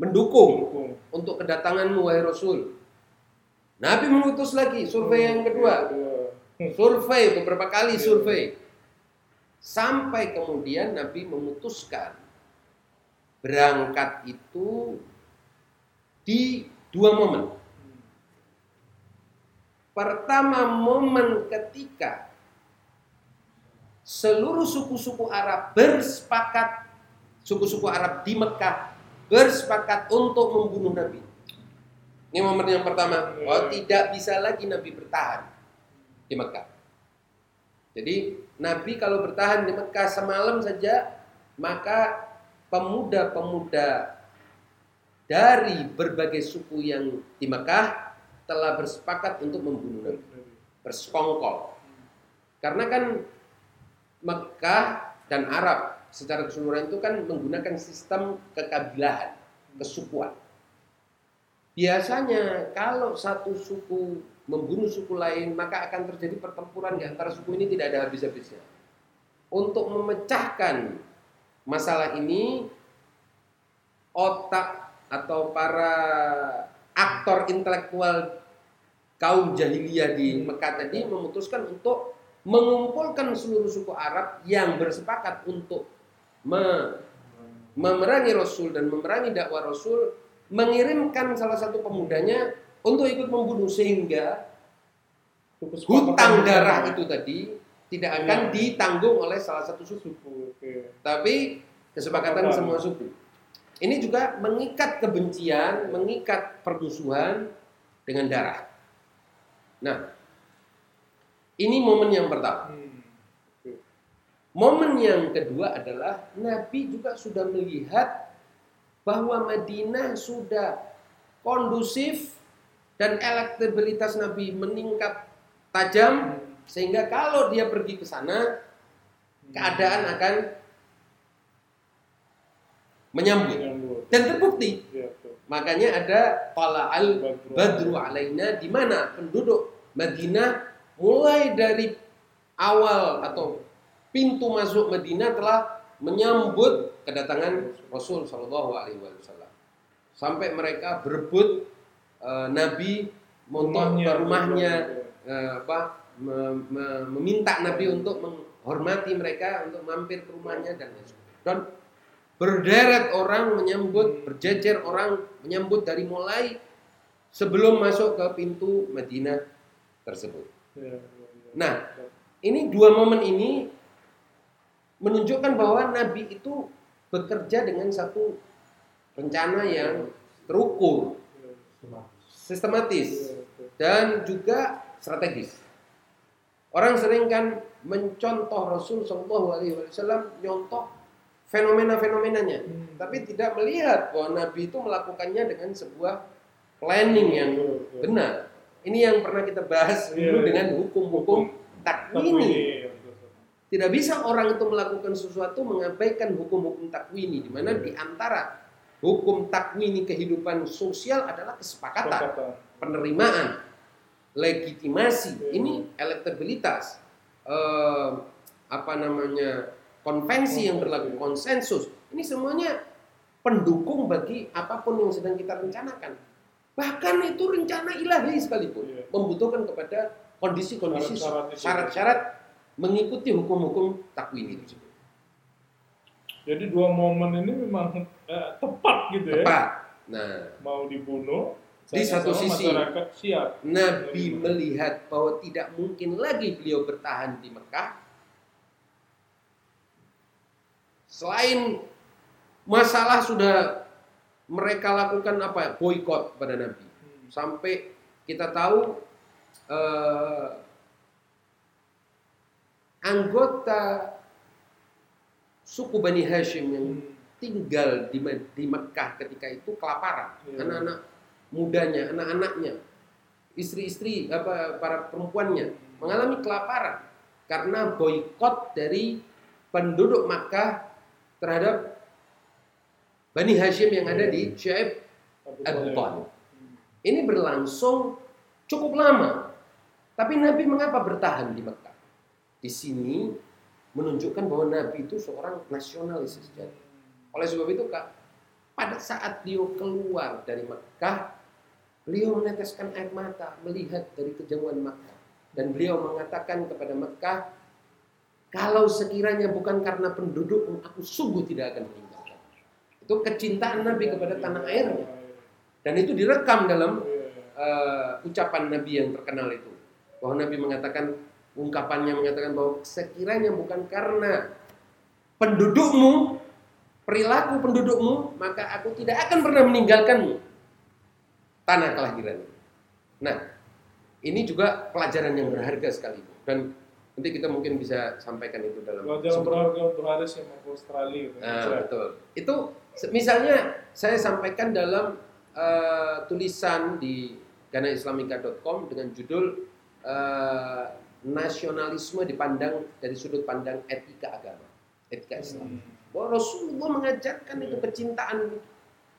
mendukung Dukung. untuk kedatanganmu wahai Rasul. Nabi mengutus lagi survei yang kedua. Survei beberapa kali survei. Sampai kemudian Nabi memutuskan berangkat itu di dua momen. Pertama momen ketika seluruh suku-suku Arab bersepakat suku-suku Arab di Mekah bersepakat untuk membunuh Nabi. Ini momen yang pertama. Oh, tidak bisa lagi Nabi bertahan di Mekah. Jadi Nabi kalau bertahan di Mekah semalam saja, maka pemuda-pemuda dari berbagai suku yang di Mekah telah bersepakat untuk membunuh Nabi, bersekongkol. Karena kan Mekah dan Arab secara keseluruhan itu kan menggunakan sistem kekabilahan, kesukuan. Biasanya kalau satu suku membunuh suku lain, maka akan terjadi pertempuran di antara suku ini tidak ada habis-habisnya. Untuk memecahkan masalah ini, otak atau para aktor intelektual kaum jahiliyah di Mekah tadi memutuskan untuk mengumpulkan seluruh suku Arab yang bersepakat untuk me- memerangi Rasul dan memerangi dakwah Rasul, mengirimkan salah satu pemudanya untuk ikut membunuh sehingga hutang darah itu tadi tidak akan Iya. ditanggung oleh salah satu suku, tapi kesepakatan Kesepakatan. semua suku. Ini juga mengikat kebencian, mengikat permusuhan dengan darah. Nah, ini momen yang pertama. Hmm. Momen yang kedua adalah Nabi juga sudah melihat bahwa Madinah sudah kondusif dan elektabilitas Nabi meningkat tajam sehingga kalau dia pergi ke sana keadaan akan menyambut dan terbukti Ya, betul. makanya ada al Badru. badru alaina di mana penduduk Madinah mulai dari awal atau pintu masuk Madinah telah menyambut kedatangan Rasul Shallallahu Alaihi Wasallam sampai mereka berebut eh, Nabi untuk ke rumahnya eh, apa me- me- meminta Nabi untuk menghormati mereka untuk mampir ke rumahnya dan dan berderet orang menyambut berjejer orang menyambut dari mulai sebelum masuk ke pintu Madinah tersebut. Ya, ya, ya. Nah, ini dua momen ini menunjukkan bahwa Nabi itu bekerja dengan satu rencana yang terukur, sistematis. ya, betul. dan juga strategis. Orang sering kan mencontoh Rasul Shallallahu Alaihi Wasallam nyontoh fenomena-fenomenanya, Hmm. tapi tidak melihat bahwa Nabi itu melakukannya dengan sebuah planning yang benar. Ini yang pernah kita bahas Iya, dulu iya. dengan hukum-hukum takwini. Takwini. Tidak bisa orang itu melakukan sesuatu mengabaikan hukum-hukum takwini, di mana di antara hukum takwini kehidupan sosial adalah kesepakatan, Kata. penerimaan, legitimasi, Iya. ini elektabilitas, eh, apa namanya konvensi yang berlaku, konsensus, ini semuanya pendukung bagi apa pun yang sedang kita rencanakan. Bahkan itu rencana ilahi sekalipun Iya. membutuhkan kepada kondisi-kondisi Syarat-syarat mengikuti hukum-hukum takwini tersebut. Jadi dua momen ini memang eh, tepat gitu ya. Tepat. Nah, Mau dibunuh. Di satu sisi. masyarakat siap. Nabi melihat bahwa tidak mungkin lagi beliau bertahan di Mekah. Selain masalah sudah mereka lakukan apa? Boykot pada Nabi. Hmm. Sampai kita tahu eh, anggota suku Bani Hashim yang Hmm. tinggal di, di Mekah ketika itu kelaparan. Iya. Anak-anak mudanya, anak-anaknya, istri-istri apa para perempuannya mengalami kelaparan karena boykot dari penduduk Makkah terhadap Bani Hashim yang ada di Syaib Abu. Talib. Ini berlangsung cukup lama. Tapi Nabi mengapa bertahan di Mekah? Di sini menunjukkan bahwa Nabi itu seorang nasionalis sejati. Oleh sebab itu, Kak, pada saat beliau keluar dari Mekah, beliau meneteskan air mata melihat dari kejauhan Mekah. Dan beliau mengatakan kepada Mekah, kalau sekiranya bukan karena pendudukmu, aku sungguh tidak akan meninggalkan. Itu kecintaan Nabi kepada tanah airnya. Dan itu direkam dalam eh, ucapan Nabi yang terkenal itu. Bahwa Nabi mengatakan, ungkapannya mengatakan bahwa sekiranya bukan karena pendudukmu, perilaku pendudukmu, maka aku tidak akan pernah meninggalkanmu. Tanah kelahiran. Nah, ini juga pelajaran yang berharga sekali. Dan nanti kita mungkin bisa sampaikan itu dalam Pelajaran berharga untuk Haris yang mau ke Australia. Nah, betul. Itu misalnya saya sampaikan dalam eh, tulisan di ganaislamika.com dengan judul eh, nasionalisme dipandang dari sudut pandang etika agama, etika Islam. Hmm. Bahwa Rasulullah mengajarkan itu kecintaan.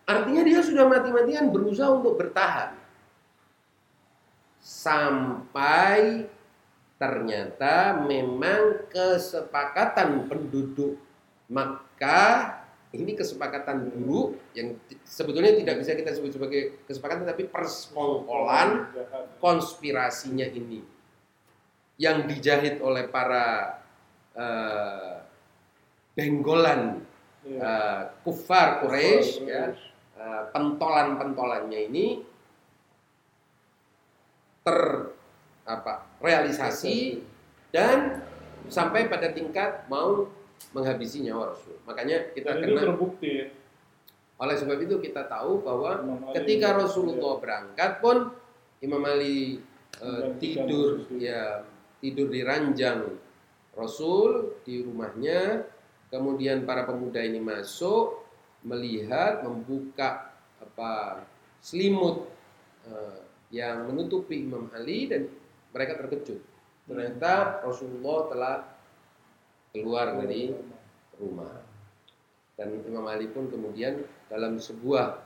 Artinya dia sudah mati-matian berusaha untuk bertahan. Sampai ternyata memang kesepakatan penduduk Makkah ini kesepakatan dulu yang sebetulnya tidak bisa kita sebut sebagai kesepakatan tapi persekongkolan konspirasinya ini yang dijahit oleh para eh, benggolan eh, kufar Quraisy ya eh, pentolan-pentolannya ini ter apa realisasi dan sampai pada tingkat mau menghabisi nyawa Rasul. Makanya kita Dan itu kena terbukti ya. oleh sebab itu kita tahu bahwa Imam Ali ketika Rasulullah berangkat pun Imam Ali Menggantikan tidur. ya tidur di ranjang Rasul di rumahnya kemudian para pemuda ini masuk melihat membuka apa selimut eh, yang menutupi Imam Ali dan mereka terkejut ternyata Rasulullah telah keluar dari rumah. Dan Imam Ali pun kemudian dalam sebuah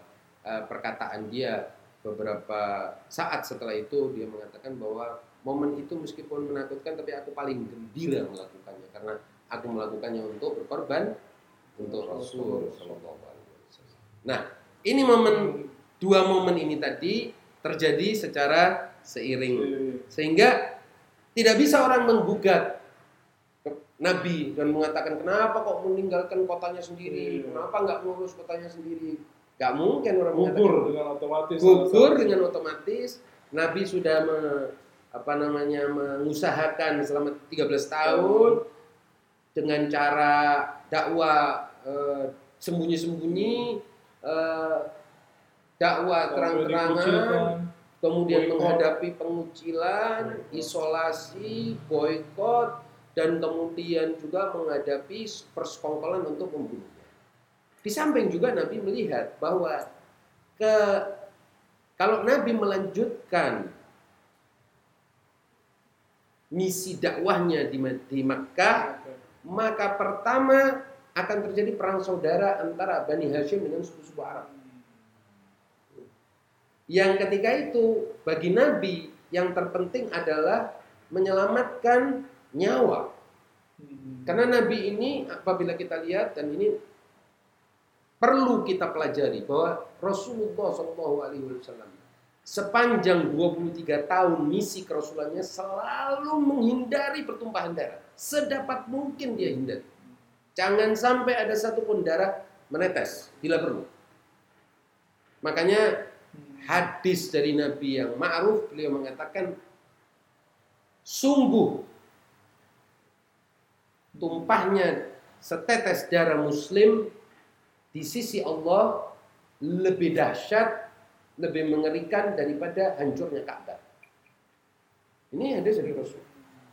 eh, perkataan dia beberapa saat setelah itu dia mengatakan bahwa momen itu meskipun menakutkan tapi aku paling gembira melakukannya karena aku melakukannya untuk berkorban untuk Rasul Shallallahu Alaihi Wasallam. Nah, ini momen dua momen ini tadi terjadi secara seiring sehingga tidak bisa orang menggugat Nabi dan mengatakan kenapa kok meninggalkan kotanya sendiri, Iya. kenapa nggak mengurus kotanya sendiri? Gak mungkin orang gugur mengatakan dengan otomatis. gugur dengan otomatis. Nabi sudah me- apa namanya mengusahakan selama 13 tahun dengan cara dakwah eh, sembunyi-sembunyi, eh, dakwah terang-terangan, kemudian Boykot. menghadapi pengucilan, isolasi, boykot, dan kemudian juga menghadapi persekongkolan untuk membunuhnya. Di samping juga Nabi melihat bahwa ke kalau Nabi melanjutkan misi dakwahnya di, di Makkah, maka pertama akan terjadi perang saudara antara Bani Hashim dengan suku-suku Arab. Yang ketika itu bagi Nabi yang terpenting adalah menyelamatkan nyawa. Karena Nabi ini apabila kita lihat dan ini perlu kita pelajari bahwa Rasulullah Shallallahu Alaihi Wasallam sepanjang 23 tahun misi kerasulannya selalu menghindari pertumpahan darah. Sedapat mungkin dia hindari. Jangan sampai ada satupun darah menetes bila perlu. Makanya hadis dari Nabi yang ma'ruf beliau mengatakan sungguh tumpahnya setetes darah muslim di sisi Allah lebih dahsyat, lebih mengerikan daripada hancurnya Ka'bah. Ini hadis dari Rasul.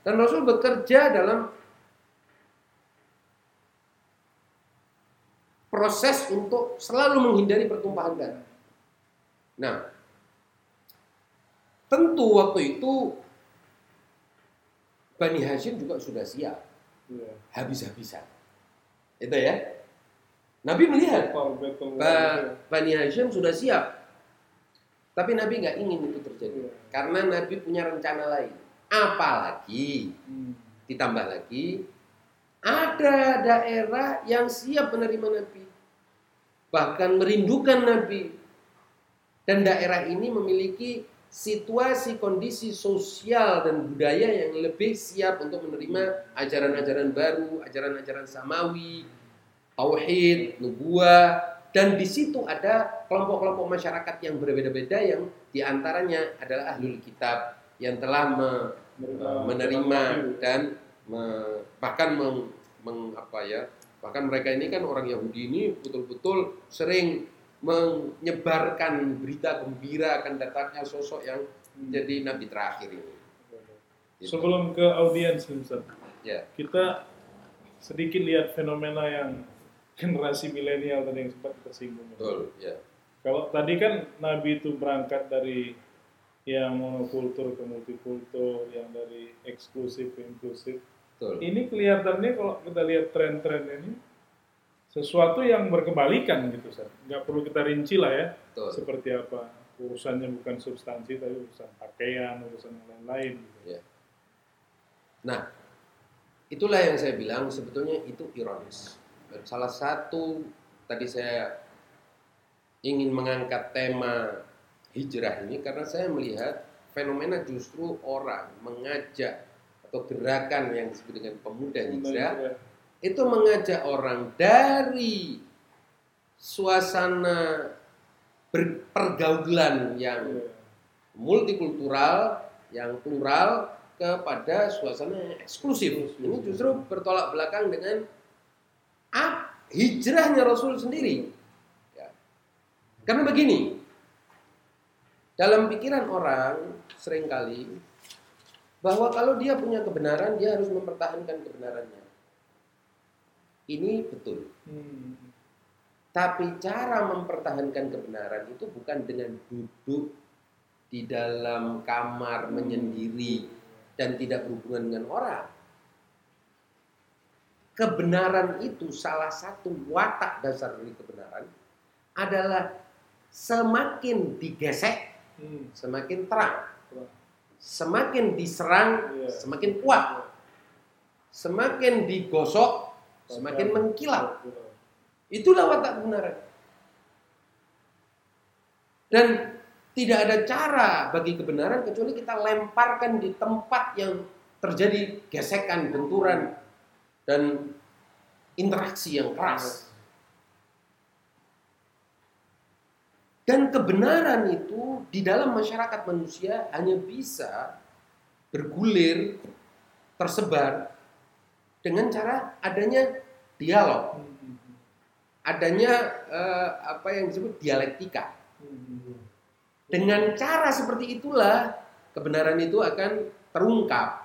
Dan Rasul bekerja dalam proses untuk selalu menghindari pertumpahan darah. Nah, tentu waktu itu Bani Hashim juga sudah siap Iya. habis-habisan. Itu ya. Nabi melihat Ba- Bani Hashim sudah siap. Tapi Nabi nggak ingin itu terjadi. Iya. Karena Nabi punya rencana lain. Apalagi Hmm. ditambah lagi ada daerah yang siap menerima Nabi. Bahkan merindukan Nabi. Dan daerah ini memiliki situasi kondisi sosial dan budaya yang lebih siap untuk menerima ajaran-ajaran baru, ajaran-ajaran samawi, tauhid, nubuah, dan di situ ada kelompok-kelompok masyarakat yang berbeda-beda yang di antaranya adalah ahlul kitab yang telah me- menerima dan me- bahkan meng, meng- apa ya bahkan mereka ini kan orang Yahudi ini betul-betul sering menyebarkan berita gembira akan datangnya sosok yang menjadi nabi terakhir ini. Gitu. Sebelum ke audiens, Ustaz, Ya, kita sedikit lihat fenomena yang generasi milenial tadi yang sempat kita singgung. betul, ya. Kalau tadi kan Nabi itu berangkat dari yang monokultur ke multikultur, yang dari eksklusif ke inklusif. Betul. Ini kelihatannya kalau kita lihat tren-tren ini sesuatu yang berkebalikan gitu, Ustaz. Nggak perlu kita rinci lah ya, Betul. seperti apa. Urusannya bukan substansi, tapi urusan pakaian, urusan yang lain-lain. Gitu. Ya. Nah, itulah yang saya bilang sebetulnya itu ironis. Dan salah satu tadi saya ingin mengangkat tema hijrah ini karena saya melihat fenomena justru orang mengajak atau gerakan yang disebut dengan pemuda hijrah itu mengajak orang dari suasana pergaulan yang Iya. multikultural, yang plural kepada suasana yang eksklusif. Ini justru bertolak belakang dengan hijrahnya Rasul sendiri. Ya. Karena begini, dalam pikiran orang sering kali bahwa kalau dia punya kebenaran, dia harus mempertahankan kebenarannya. Ini betul. Hmm. Tapi cara mempertahankan kebenaran itu bukan dengan duduk di dalam kamar menyendiri dan tidak berhubungan dengan orang. Kebenaran itu salah satu watak dasar dari kebenaran adalah semakin digesek Hmm. semakin terang. Semakin diserang Iya. semakin kuat. Semakin digosok semakin mengkilat. Itulah watak kebenaran. Dan tidak ada cara bagi kebenaran kecuali kita lemparkan di tempat yang terjadi gesekan, benturan, dan interaksi yang keras. Dan kebenaran itu di dalam masyarakat manusia hanya bisa bergulir, tersebar dengan cara adanya dialog adanya eh, apa yang disebut dialektika. Dengan cara seperti itulah kebenaran itu akan terungkap.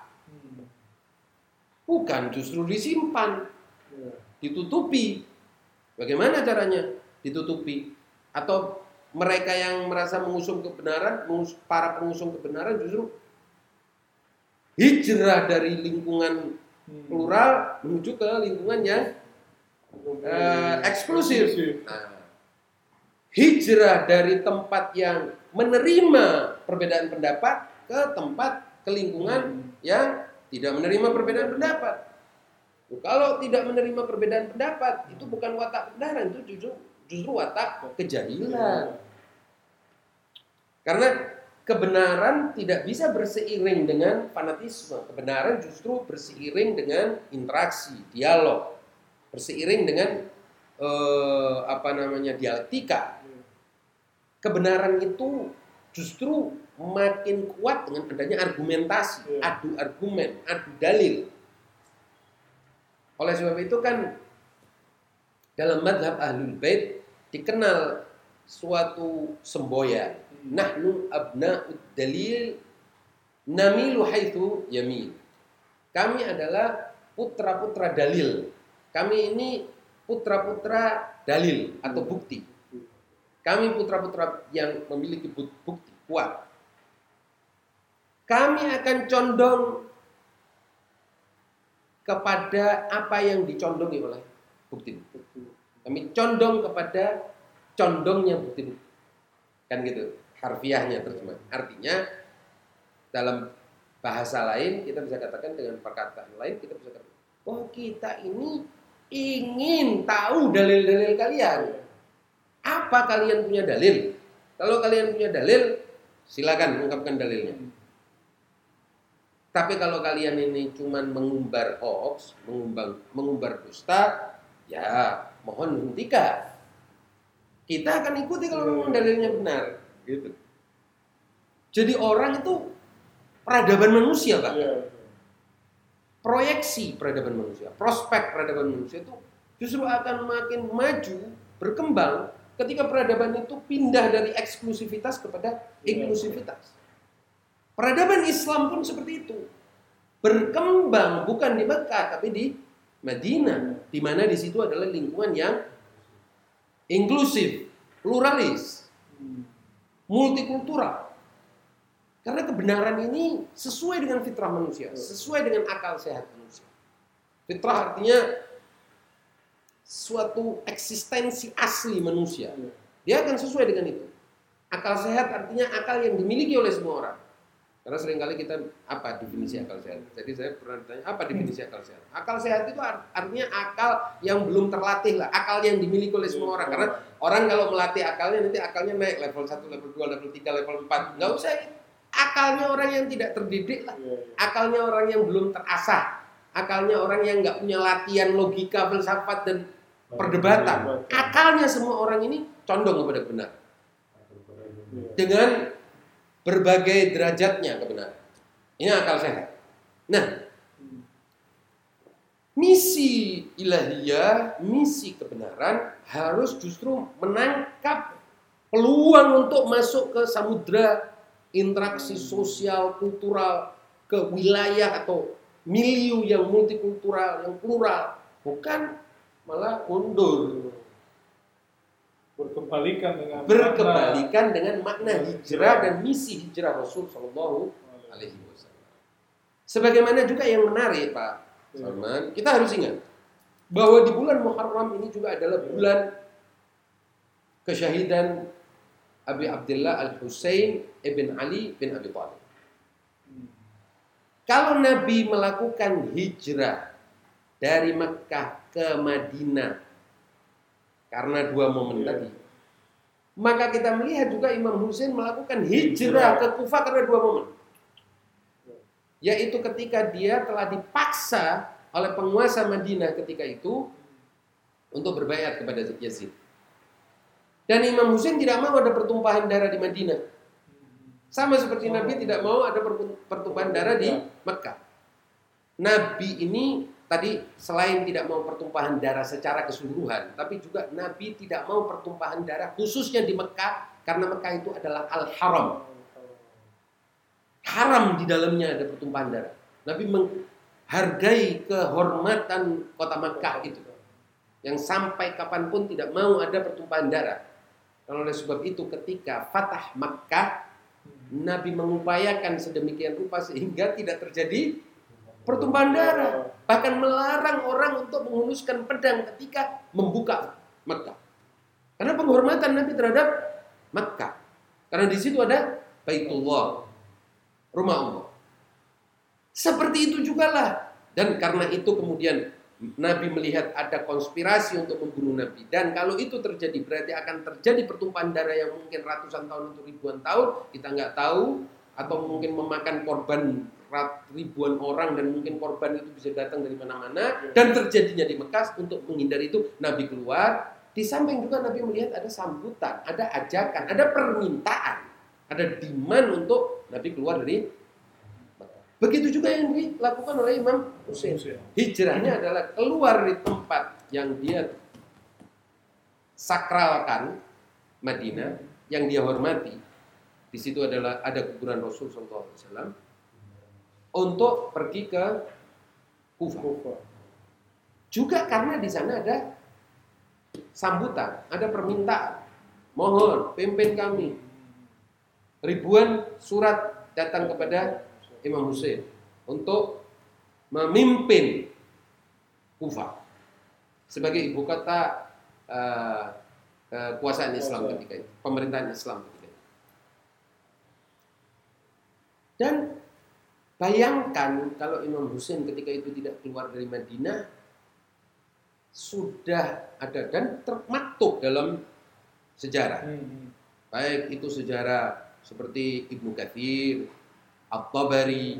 Hmm. Bukan justru disimpan, ditutupi. Bagaimana caranya? Ditutupi. Atau mereka yang merasa mengusung kebenaran, para pengusung kebenaran justru hijrah dari lingkungan Hmm. plural menuju ke lingkungan yang eh, eksklusif. Nah, hijrah dari tempat yang menerima perbedaan pendapat ke tempat ke lingkungan yang tidak menerima perbedaan pendapat. Kalau tidak menerima perbedaan pendapat itu bukan watak kebenaran, itu justru justru watak kejahilan. Karena kebenaran tidak bisa berseiring dengan fanatisme. Kebenaran justru berseiring dengan interaksi, dialog, berseiring dengan eh, apa namanya dialektika. Kebenaran itu justru makin kuat dengan adanya argumentasi, Iya. adu argumen, adu dalil. Oleh sebab itu kan dalam madhab ahlul bait dikenal suatu semboyan nahnu abna'ud dalil namilu haitsu yamin. Kami adalah putra-putra dalil. Kami ini putra-putra dalil atau bukti. Kami putra-putra yang memiliki bu- bukti kuat. Kami akan condong kepada apa yang dicondongi oleh bukti. Kami condong kepada condongnya bukti. Kan gitu harfiahnya terjemah. Artinya dalam bahasa lain kita bisa katakan dengan perkataan lain kita bisa katakan oh kita ini ingin tahu dalil-dalil kalian. Apa kalian punya dalil? Kalau kalian punya dalil, silakan ungkapkan dalilnya. Tapi kalau kalian ini cuman mengumbar hoax, mengumbar, mengumbar dusta, ya mohon hentikan. Kita akan ikuti kalau memang dalilnya benar. Gitu. Jadi orang itu peradaban manusia, Pak. Iya. Proyeksi peradaban manusia, prospek peradaban manusia itu justru akan makin maju, berkembang ketika peradaban itu pindah dari eksklusivitas kepada inklusivitas. Peradaban Islam pun seperti itu. Berkembang bukan di Mekah tapi di Madinah, di mana di situ adalah lingkungan yang inklusif, pluralis, multikultural. Karena kebenaran ini sesuai dengan fitrah manusia, sesuai dengan akal sehat manusia. Fitrah artinya suatu eksistensi asli manusia. Dia akan sesuai dengan itu. Akal sehat artinya akal yang dimiliki oleh semua orang. Karena sering kali kita apa definisi akal sehat? Jadi saya pernah ditanya apa definisi akal sehat? Akal sehat itu art- artinya akal yang belum terlatih lah, akal yang dimiliki oleh semua orang. Karena orang kalau melatih akalnya nanti akalnya naik level 1, level 2, level 3, level 4. Nggak usah akalnya orang yang tidak terdidik lah. Akalnya orang yang belum terasah. Akalnya orang yang nggak punya latihan logika, filsafat dan perdebatan. Akalnya semua orang ini condong kepada benar dengan berbagai derajatnya kebenaran. Ini akal sehat. Nah, misi ilahiyah, misi kebenaran harus justru menangkap peluang untuk masuk ke samudra interaksi sosial, kultural, ke wilayah atau milieu yang multikultural, yang plural, bukan malah mundur. Berkebalikan dengan Berkebalikan dengan makna hijrah dan misi hijrah Rasul Shallallahu makna- Alaihi Wasallam. Sebagaimana juga yang menarik Pak Iya. Salman, kita harus ingat bahwa di bulan Muharram ini juga adalah bulan kesyahidan Abi Abdullah Al Husain ibn Ali bin Abi Thalib. Hmm. Kalau Nabi melakukan hijrah dari Mekah ke Madinah karena dua momen Iya. tadi, maka kita melihat juga Imam Husain melakukan hijrah ke Kufah karena dua momen. Yaitu ketika dia telah dipaksa oleh penguasa Madinah ketika itu untuk berbayat kepada Yazid. Dan Imam Husain tidak mau ada pertumpahan darah di Madinah. Sama seperti Nabi tidak mau ada pertumpahan darah di Mekah. Nabi ini tadi selain tidak mau pertumpahan darah secara keseluruhan, tapi juga Nabi tidak mau pertumpahan darah khususnya di Mekah Karena Mekah itu adalah al-haram. Haram di dalamnya ada pertumpahan darah. Nabi menghargai kehormatan kota Mekah itu. Yang sampai kapan pun tidak mau ada pertumpahan darah. Kalau oleh sebab itu ketika Fatah Makkah Nabi mengupayakan sedemikian rupa sehingga tidak terjadi pertumpahan darah. Bahkan melarang orang untuk menghunuskan pedang ketika membuka Makkah. Karena penghormatan Nabi terhadap Makkah. Karena di situ ada Baitullah, rumah Allah. Seperti itu juga lah. Dan karena itu kemudian Nabi melihat ada konspirasi untuk membunuh Nabi. Dan kalau itu terjadi berarti akan terjadi pertumpahan darah yang mungkin ratusan tahun atau ribuan tahun. Kita nggak tahu. Atau mungkin memakan korban ribuan orang dan mungkin korban itu bisa datang dari mana-mana. Dan terjadinya di Mekah untuk menghindari itu Nabi keluar. Di samping juga Nabi melihat ada sambutan, ada ajakan, ada permintaan. Ada demand untuk Nabi keluar dari Begitu juga yang dilakukan oleh Imam Hussein. Hijrahnya adalah keluar dari tempat yang dia sakralkan Madinah, yang dia hormati. Di situ adalah ada kuburan Rasul SAW untuk pergi ke Kufah. Juga karena di sana ada sambutan, ada permintaan. Mohon pimpin kami. Ribuan surat datang kepada Imam Hussein untuk memimpin Kufah sebagai ibu kota uh, kekuasaan Islam ketika itu, pemerintahan Islam ketika itu. Dan bayangkan kalau Imam Hussein ketika itu tidak keluar dari Madinah sudah ada dan termaktub dalam sejarah. Hmm, hmm. Baik itu sejarah seperti Ibnu Katsir, At-Tabari,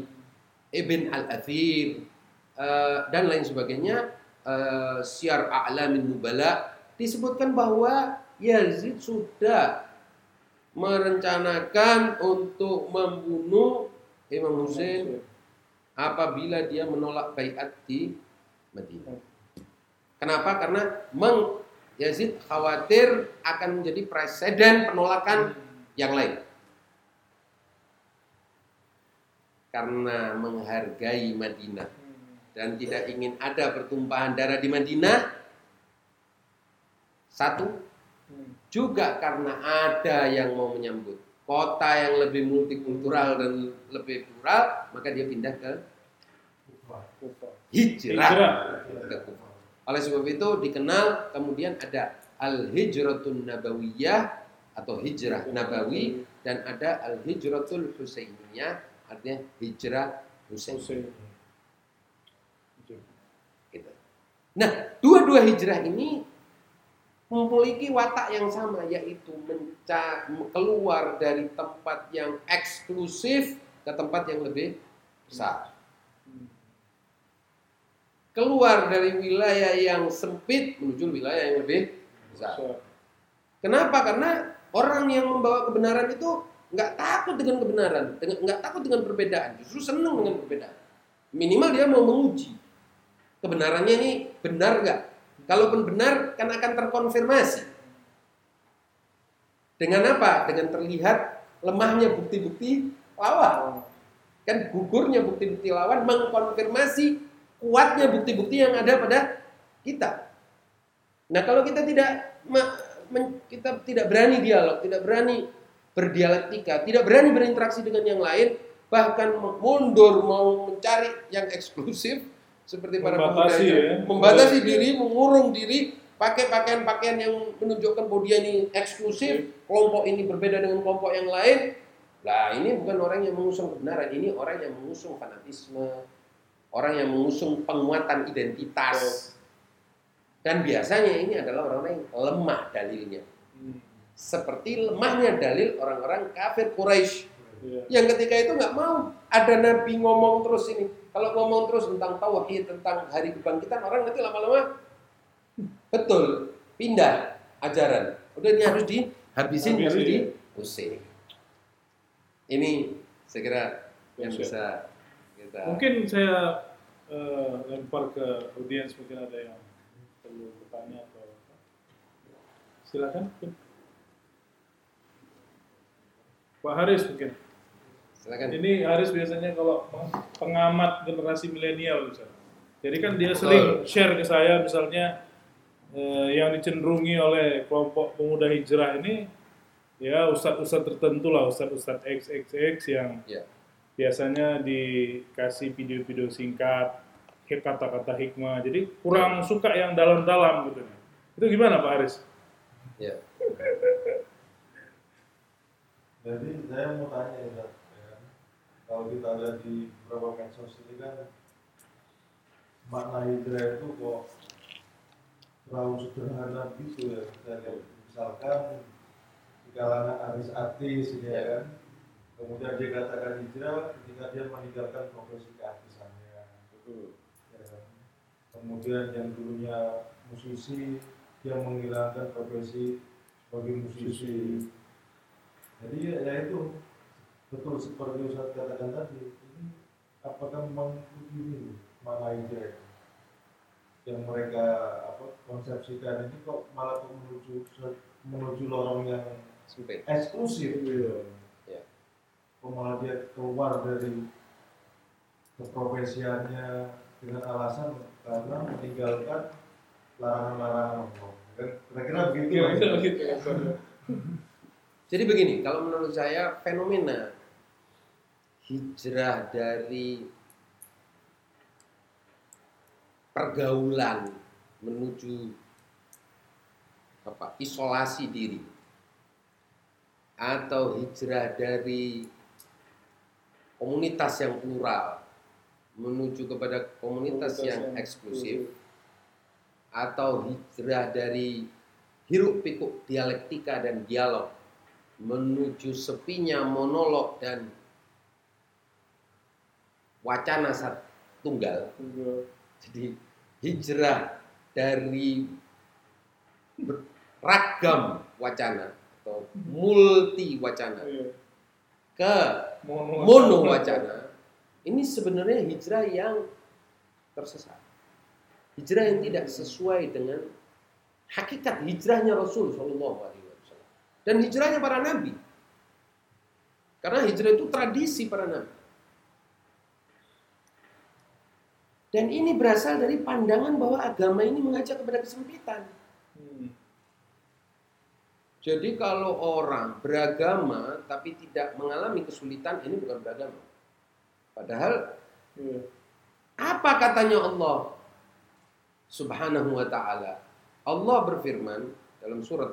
Ibn Al-Athir, uh, dan lain sebagainya, uh, Syiar A'lamin Nubala, disebutkan bahwa Yazid sudah merencanakan untuk membunuh Imam Hussein apabila dia menolak baiat di Madinah. Kenapa? Karena Meng Yazid khawatir akan menjadi presiden penolakan yang lain. karena menghargai Madinah dan tidak ingin ada pertumpahan darah di Madinah. Satu, juga karena ada yang mau menyambut kota yang lebih multikultural dan lebih plural, maka dia pindah ke hijrah ke Kufa. Oleh sebab itu dikenal kemudian ada al-hijratun nabawiyah atau hijrah nabawi dan ada al-hijratul husainiyah artinya hijrah Husain. Gitu. Nah, dua-dua hijrah ini memiliki watak yang sama yaitu keluar dari tempat yang eksklusif ke tempat yang lebih besar. Keluar dari wilayah yang sempit menuju wilayah yang lebih besar. Kenapa? Karena orang yang membawa kebenaran itu nggak takut dengan kebenaran, nggak takut dengan perbedaan, justru senang dengan perbedaan. Minimal dia mau menguji kebenarannya ini benar nggak. Kalaupun benar, kan akan terkonfirmasi. Dengan apa? Dengan terlihat lemahnya bukti-bukti lawan. Kan gugurnya bukti-bukti lawan mengkonfirmasi kuatnya bukti-bukti yang ada pada kita. Nah kalau kita tidak kita tidak berani dialog, tidak berani berdialektika, tidak berani berinteraksi dengan yang lain, bahkan mundur mau mencari yang eksklusif seperti para pemuda ya. membatasi diri, mengurung diri, pakai pakaian-pakaian yang menunjukkan bahwa dia ini eksklusif, kelompok ini berbeda dengan kelompok yang lain. Lah ini bukan orang yang mengusung kebenaran, ini orang yang mengusung fanatisme, orang yang mengusung penguatan identitas. Dan biasanya ini adalah orang-orang yang lemah dalilnya. Hmm seperti lemahnya dalil orang-orang kafir Quraisy yeah. yang ketika itu nggak mau ada nabi ngomong terus ini kalau ngomong terus tentang tauhid tentang hari kebangkitan orang nanti lama-lama betul pindah ajaran. Udah ini harus dihabisin harus diusir ini saya kira yang bisa kita mungkin saya uh, lempar ke audiens mungkin ada yang perlu bertanya atau silakan Pak Haris mungkin. Silakan. Ini Haris biasanya kalau pengamat generasi milenial misalnya. Jadi kan dia sering share ke saya misalnya eh, yang dicenderungi oleh kelompok pemuda hijrah ini ya ustadz-ustadz tertentu lah, ustadz-ustadz XXX yang Ya. biasanya dikasih video-video singkat, kata-kata hikmah. Jadi kurang suka yang dalam-dalam gitu. Itu gimana Pak Haris? Ya. Jadi saya mau tanya ya, Ustaz, ya? Kalau kita lihat di beberapa medsos ini kan makna hijrah itu kok terlalu sederhana gitu ya. Kita lihat misalkan di kalangan artis-artis ini ya kan, kemudian dia katakan hijrah ketika dia meninggalkan profesi keartisannya. ya kan? Kemudian yang dulunya musisi dia menghilangkan profesi sebagai musisi. Jadi ya, ya itu betul seperti Ustaz katakan tadi. Ini apakah hijrah itu? yang mereka apa konsepsikan ini kok malah kok menuju menuju lorong yang Sempit. eksklusif Ya. kok malah dia keluar dari keprofesiannya dengan alasan karena meninggalkan larangan-larangan Allah. Kan Kira-kira begitu. ya. Ya. Jadi begini, kalau menurut saya fenomena hijrah dari pergaulan menuju apa isolasi diri. Atau hijrah dari komunitas yang plural menuju kepada komunitas Komunitas yang yang eksklusif. atau hijrah dari hiruk pikuk dialektika dan dialog menuju sepinya monolog dan wacana sat tunggal jadi hijrah dari ragam wacana atau multi wacana Iya. ke Mono, mono wacana ini sebenarnya hijrah yang tersesat. Hijrah yang tidak sesuai dengan hakikat hijrahnya Rasul Shallallahu Alaihi Wasallam. Dan hijrahnya para nabi. Karena hijrah itu tradisi para nabi dan ini berasal dari pandangan bahwa agama ini mengajak kepada kesempitan Hmm. jadi kalau orang beragama tapi tidak mengalami kesulitan ini bukan beragama padahal Iya. Apa katanya Allah Subhanahu wa taala? Allah berfirman dalam surat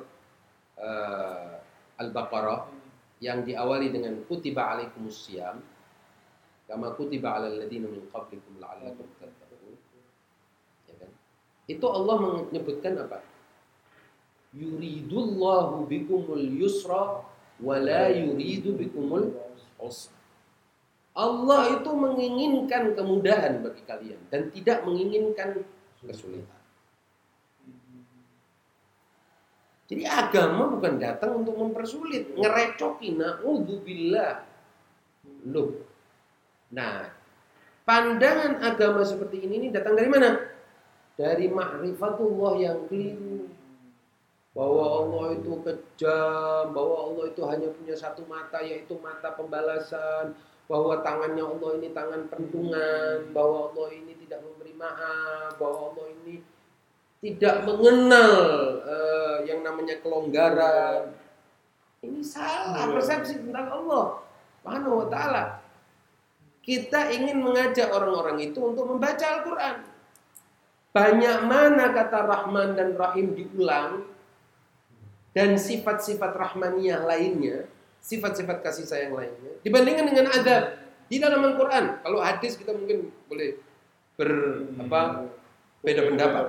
eh, Al-Baqarah yang diawali dengan kutiba alaikumus syiyam kama kutiba alal ladzina min qablikum la'allakum? Itu Allah menyebutkan apa? Yuridullahu bikumul yusra wa la yuridu bikumul usra. Allah itu menginginkan kemudahan bagi kalian dan tidak menginginkan kesulitan. Jadi agama bukan datang untuk mempersulit, ngerecoki naudzubillah. Loh. Nah, pandangan agama seperti ini, ini datang dari mana? Dari ma'rifatullah yang keliru. Bahwa Allah itu kejam, bahwa Allah itu hanya punya satu mata yaitu mata pembalasan, bahwa tangannya Allah ini tangan pentungan, bahwa Allah ini tidak memberi maaf, bahwa Allah ini tidak mengenal eh, yang namanya kelonggaran. Ini salah persepsi tentang Allah Subhanahu wa taala. Kita ingin mengajak orang-orang itu untuk membaca Al-Qur'an. Banyak mana kata Rahman dan Rahim diulang dan sifat-sifat rahmaniyah lainnya, sifat-sifat kasih sayang lainnya dibandingkan dengan adab di dalam Al-Qur'an. Kalau hadis kita mungkin boleh ber apa beda pendapat.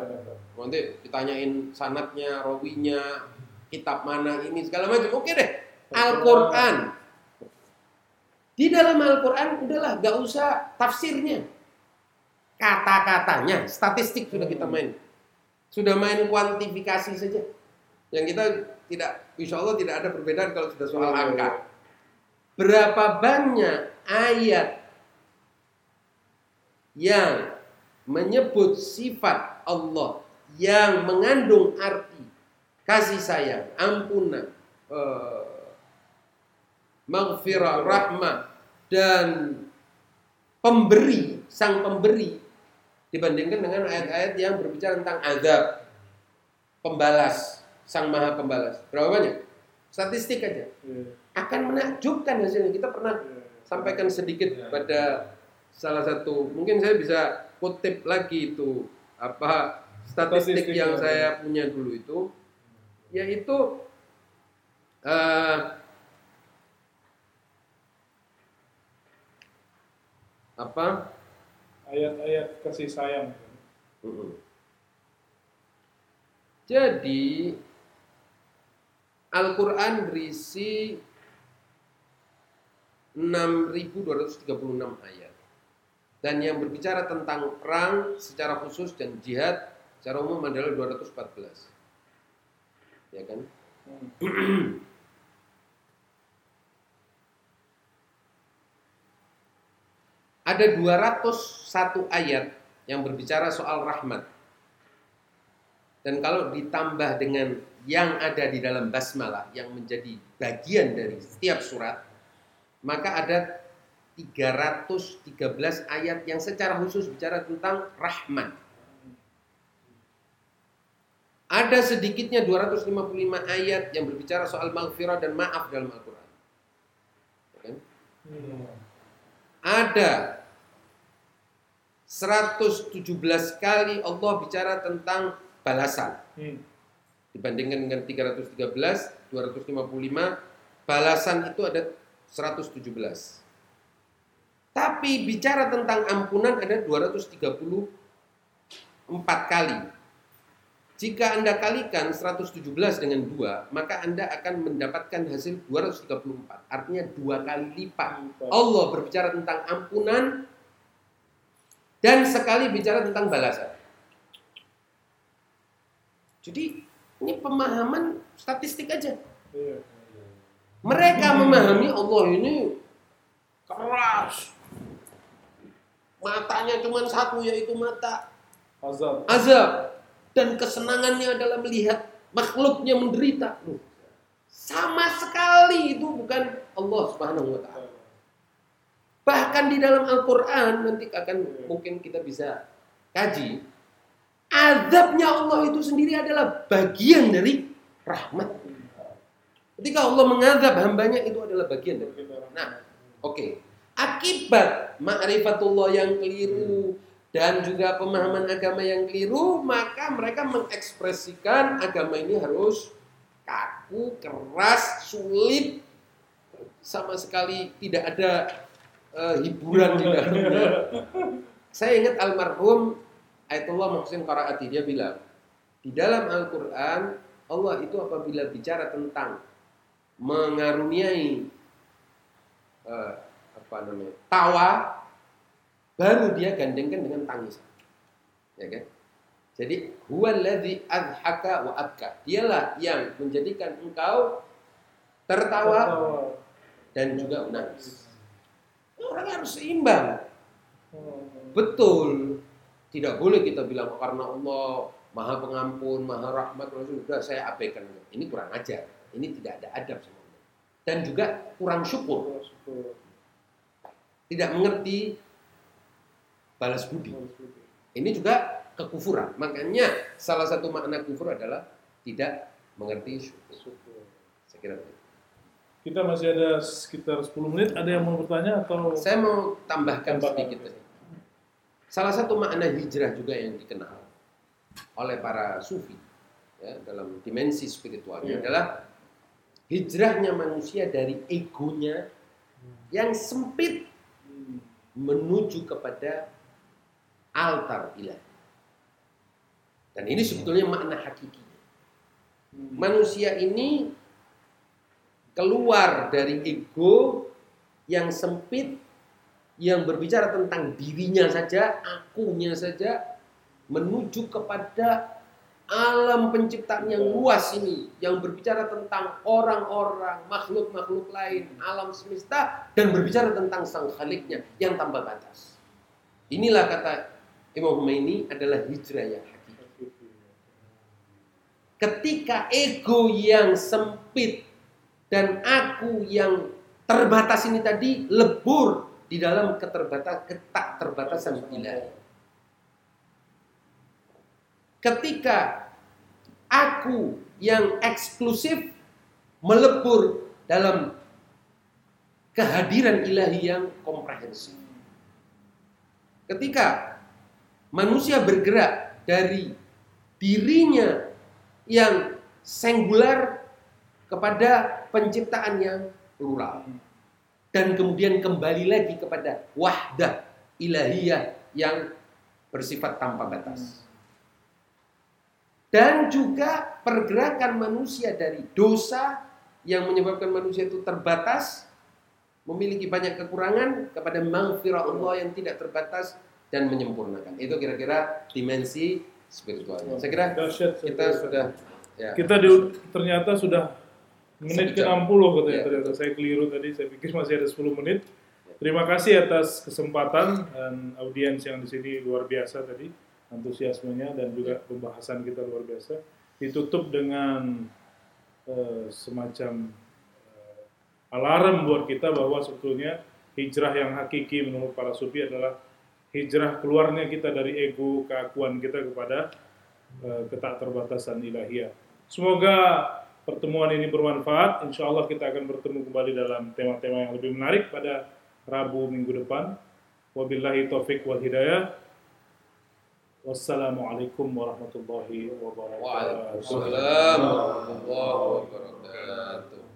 Nanti ditanyain sanatnya, rawinya, kitab mana ini segala macam. Oke deh. Al-Qur'an. Di dalam Al-Qur'an udahlah gak usah tafsirnya. Kata-katanya, statistik sudah kita main. Sudah main kuantifikasi saja. Yang kita tidak insya Allah tidak ada perbedaan kalau sudah soal angka. Berapa banyak ayat yang menyebut sifat Allah yang mengandung arti kasih sayang, ampunan, eh, maghfirah, rahmah dan pemberi, sang pemberi dibandingkan dengan ayat-ayat yang berbicara tentang azab, pembalas, sang maha pembalas. Berapa banyak? Statistik aja. Iya. Akan menakjubkan hasilnya. Kita pernah Iya. sampaikan sedikit pada salah satu mungkin saya bisa kutip lagi itu apa statistik Statistik yang ya. saya punya dulu itu yaitu eh, apa Ayat-ayat kasih sayang. Jadi Al-Quran berisi 6.236 ayat dan yang berbicara tentang perang secara khusus dan jihad secara umum adalah 214 ya kan Hmm. [clears throat] ada 201 ayat yang berbicara soal rahmat. Dan kalau ditambah dengan yang ada di dalam basmalah yang menjadi bagian dari setiap surat, maka ada 313 ayat yang secara khusus bicara tentang rahmat. Ada sedikitnya 255 ayat yang berbicara soal maghfirah dan maaf dalam Al-Quran. Ya kan? Ada 117 kali Allah bicara tentang balasan. Hmm. Dibandingkan dengan 313, 255, balasan itu ada 117. Tapi bicara tentang ampunan ada 234 kali. Jika Anda kalikan 117 dengan 2, maka Anda akan mendapatkan hasil 234. Artinya dua kali lipat. Allah berbicara tentang ampunan dan sekali bicara tentang balasan. Jadi ini pemahaman statistik aja. Mereka memahami Allah ini keras. Matanya cuma satu yaitu mata Azab. azab dan kesenangannya adalah melihat makhluknya menderita. Loh, Sama sekali itu bukan Allah Subhanahu wa taala. Bahkan di dalam Al-Qur'an nanti akan mungkin kita bisa kaji azabnya Allah itu sendiri adalah bagian dari rahmat. Ketika Allah mengazab hambanya itu adalah bagian dari Nah, Oke, akibat ma'rifatullah yang keliru dan juga pemahaman agama yang keliru, maka mereka mengekspresikan agama ini harus kaku, keras, sulit, sama sekali tidak ada eh, hiburan di dalamnya. Saya ingat almarhum Ayatullah Muhsin Qaraati dia bilang, di dalam Al-Qur'an Allah itu apabila bicara tentang mengaruniai eh, apa namanya tawa baru dia gandengkan dengan tangisan. Ya kan? Jadi huwallazi adhaka wa abka. Dialah yang menjadikan engkau tertawa. dan juga menangis orang harus seimbang. Betul. Tidak boleh kita bilang "Oh, karena Allah maha pengampun maha rahmat sudah saya abaikan. Ini kurang ajar. Ini tidak ada adab sama Allah. Dan juga kurang syukur. Tidak mengerti balas budi. Ini juga kekufuran. Makanya salah satu makna kufur adalah tidak mengerti syukur. Saya kira begitu. Kita masih ada sekitar 10 menit. Ada yang mau bertanya atau Saya mau tambahkan Tambahkan. sedikit. Salah satu makna hijrah juga yang dikenal oleh para sufi ya, dalam dimensi spiritualnya Iya. adalah hijrahnya manusia dari egonya yang sempit menuju kepada altar ilahi. Dan ini sebetulnya makna hakiki. Hmm. Manusia ini keluar dari ego yang sempit yang berbicara tentang dirinya saja, akunya saja menuju kepada alam penciptaan yang luas ini yang berbicara tentang orang-orang, makhluk-makhluk lain, alam semesta dan berbicara tentang sang khaliknya yang tanpa batas. Inilah kata Imam Khomeini adalah hijrah yang hakiki. Ketika ego yang sempit dan aku yang terbatas ini tadi lebur di dalam keterbatas ketak terbatasan ilahi. Ketika aku yang eksklusif melebur dalam kehadiran ilahi yang komprehensif. Ketika manusia bergerak dari dirinya yang singular kepada penciptaan yang plural. Dan kemudian kembali lagi kepada wahdah ilahiyah yang bersifat tanpa batas. Dan juga pergerakan manusia dari dosa yang menyebabkan manusia itu terbatas, memiliki banyak kekurangan kepada mangfirah Allah yang tidak terbatas dan menyempurnakan. Itu kira-kira dimensi spiritualnya. Saya kira kita sudah ya. Kita di, ternyata sudah menit ke Sejam. 60 katanya Ya. ternyata. Saya keliru tadi, saya pikir masih ada 10 menit. Terima kasih atas kesempatan dan audiens yang di sini luar biasa tadi, antusiasmenya dan juga pembahasan kita luar biasa. Ditutup dengan eh, semacam eh, alarm buat kita bahwa sebetulnya hijrah yang hakiki menurut para sufi adalah hijrah keluarnya kita dari ego keakuan kita kepada eh, ketak terbatasan ilahiyah. Semoga pertemuan ini bermanfaat. Insya Allah kita akan bertemu kembali dalam tema-tema yang lebih menarik pada Rabu minggu depan. Wabillahi taufik wal hidayah. Wassalamualaikum warahmatullahi wabarakatuh. Waalaikumsalam warahmatullahi wabarakatuh.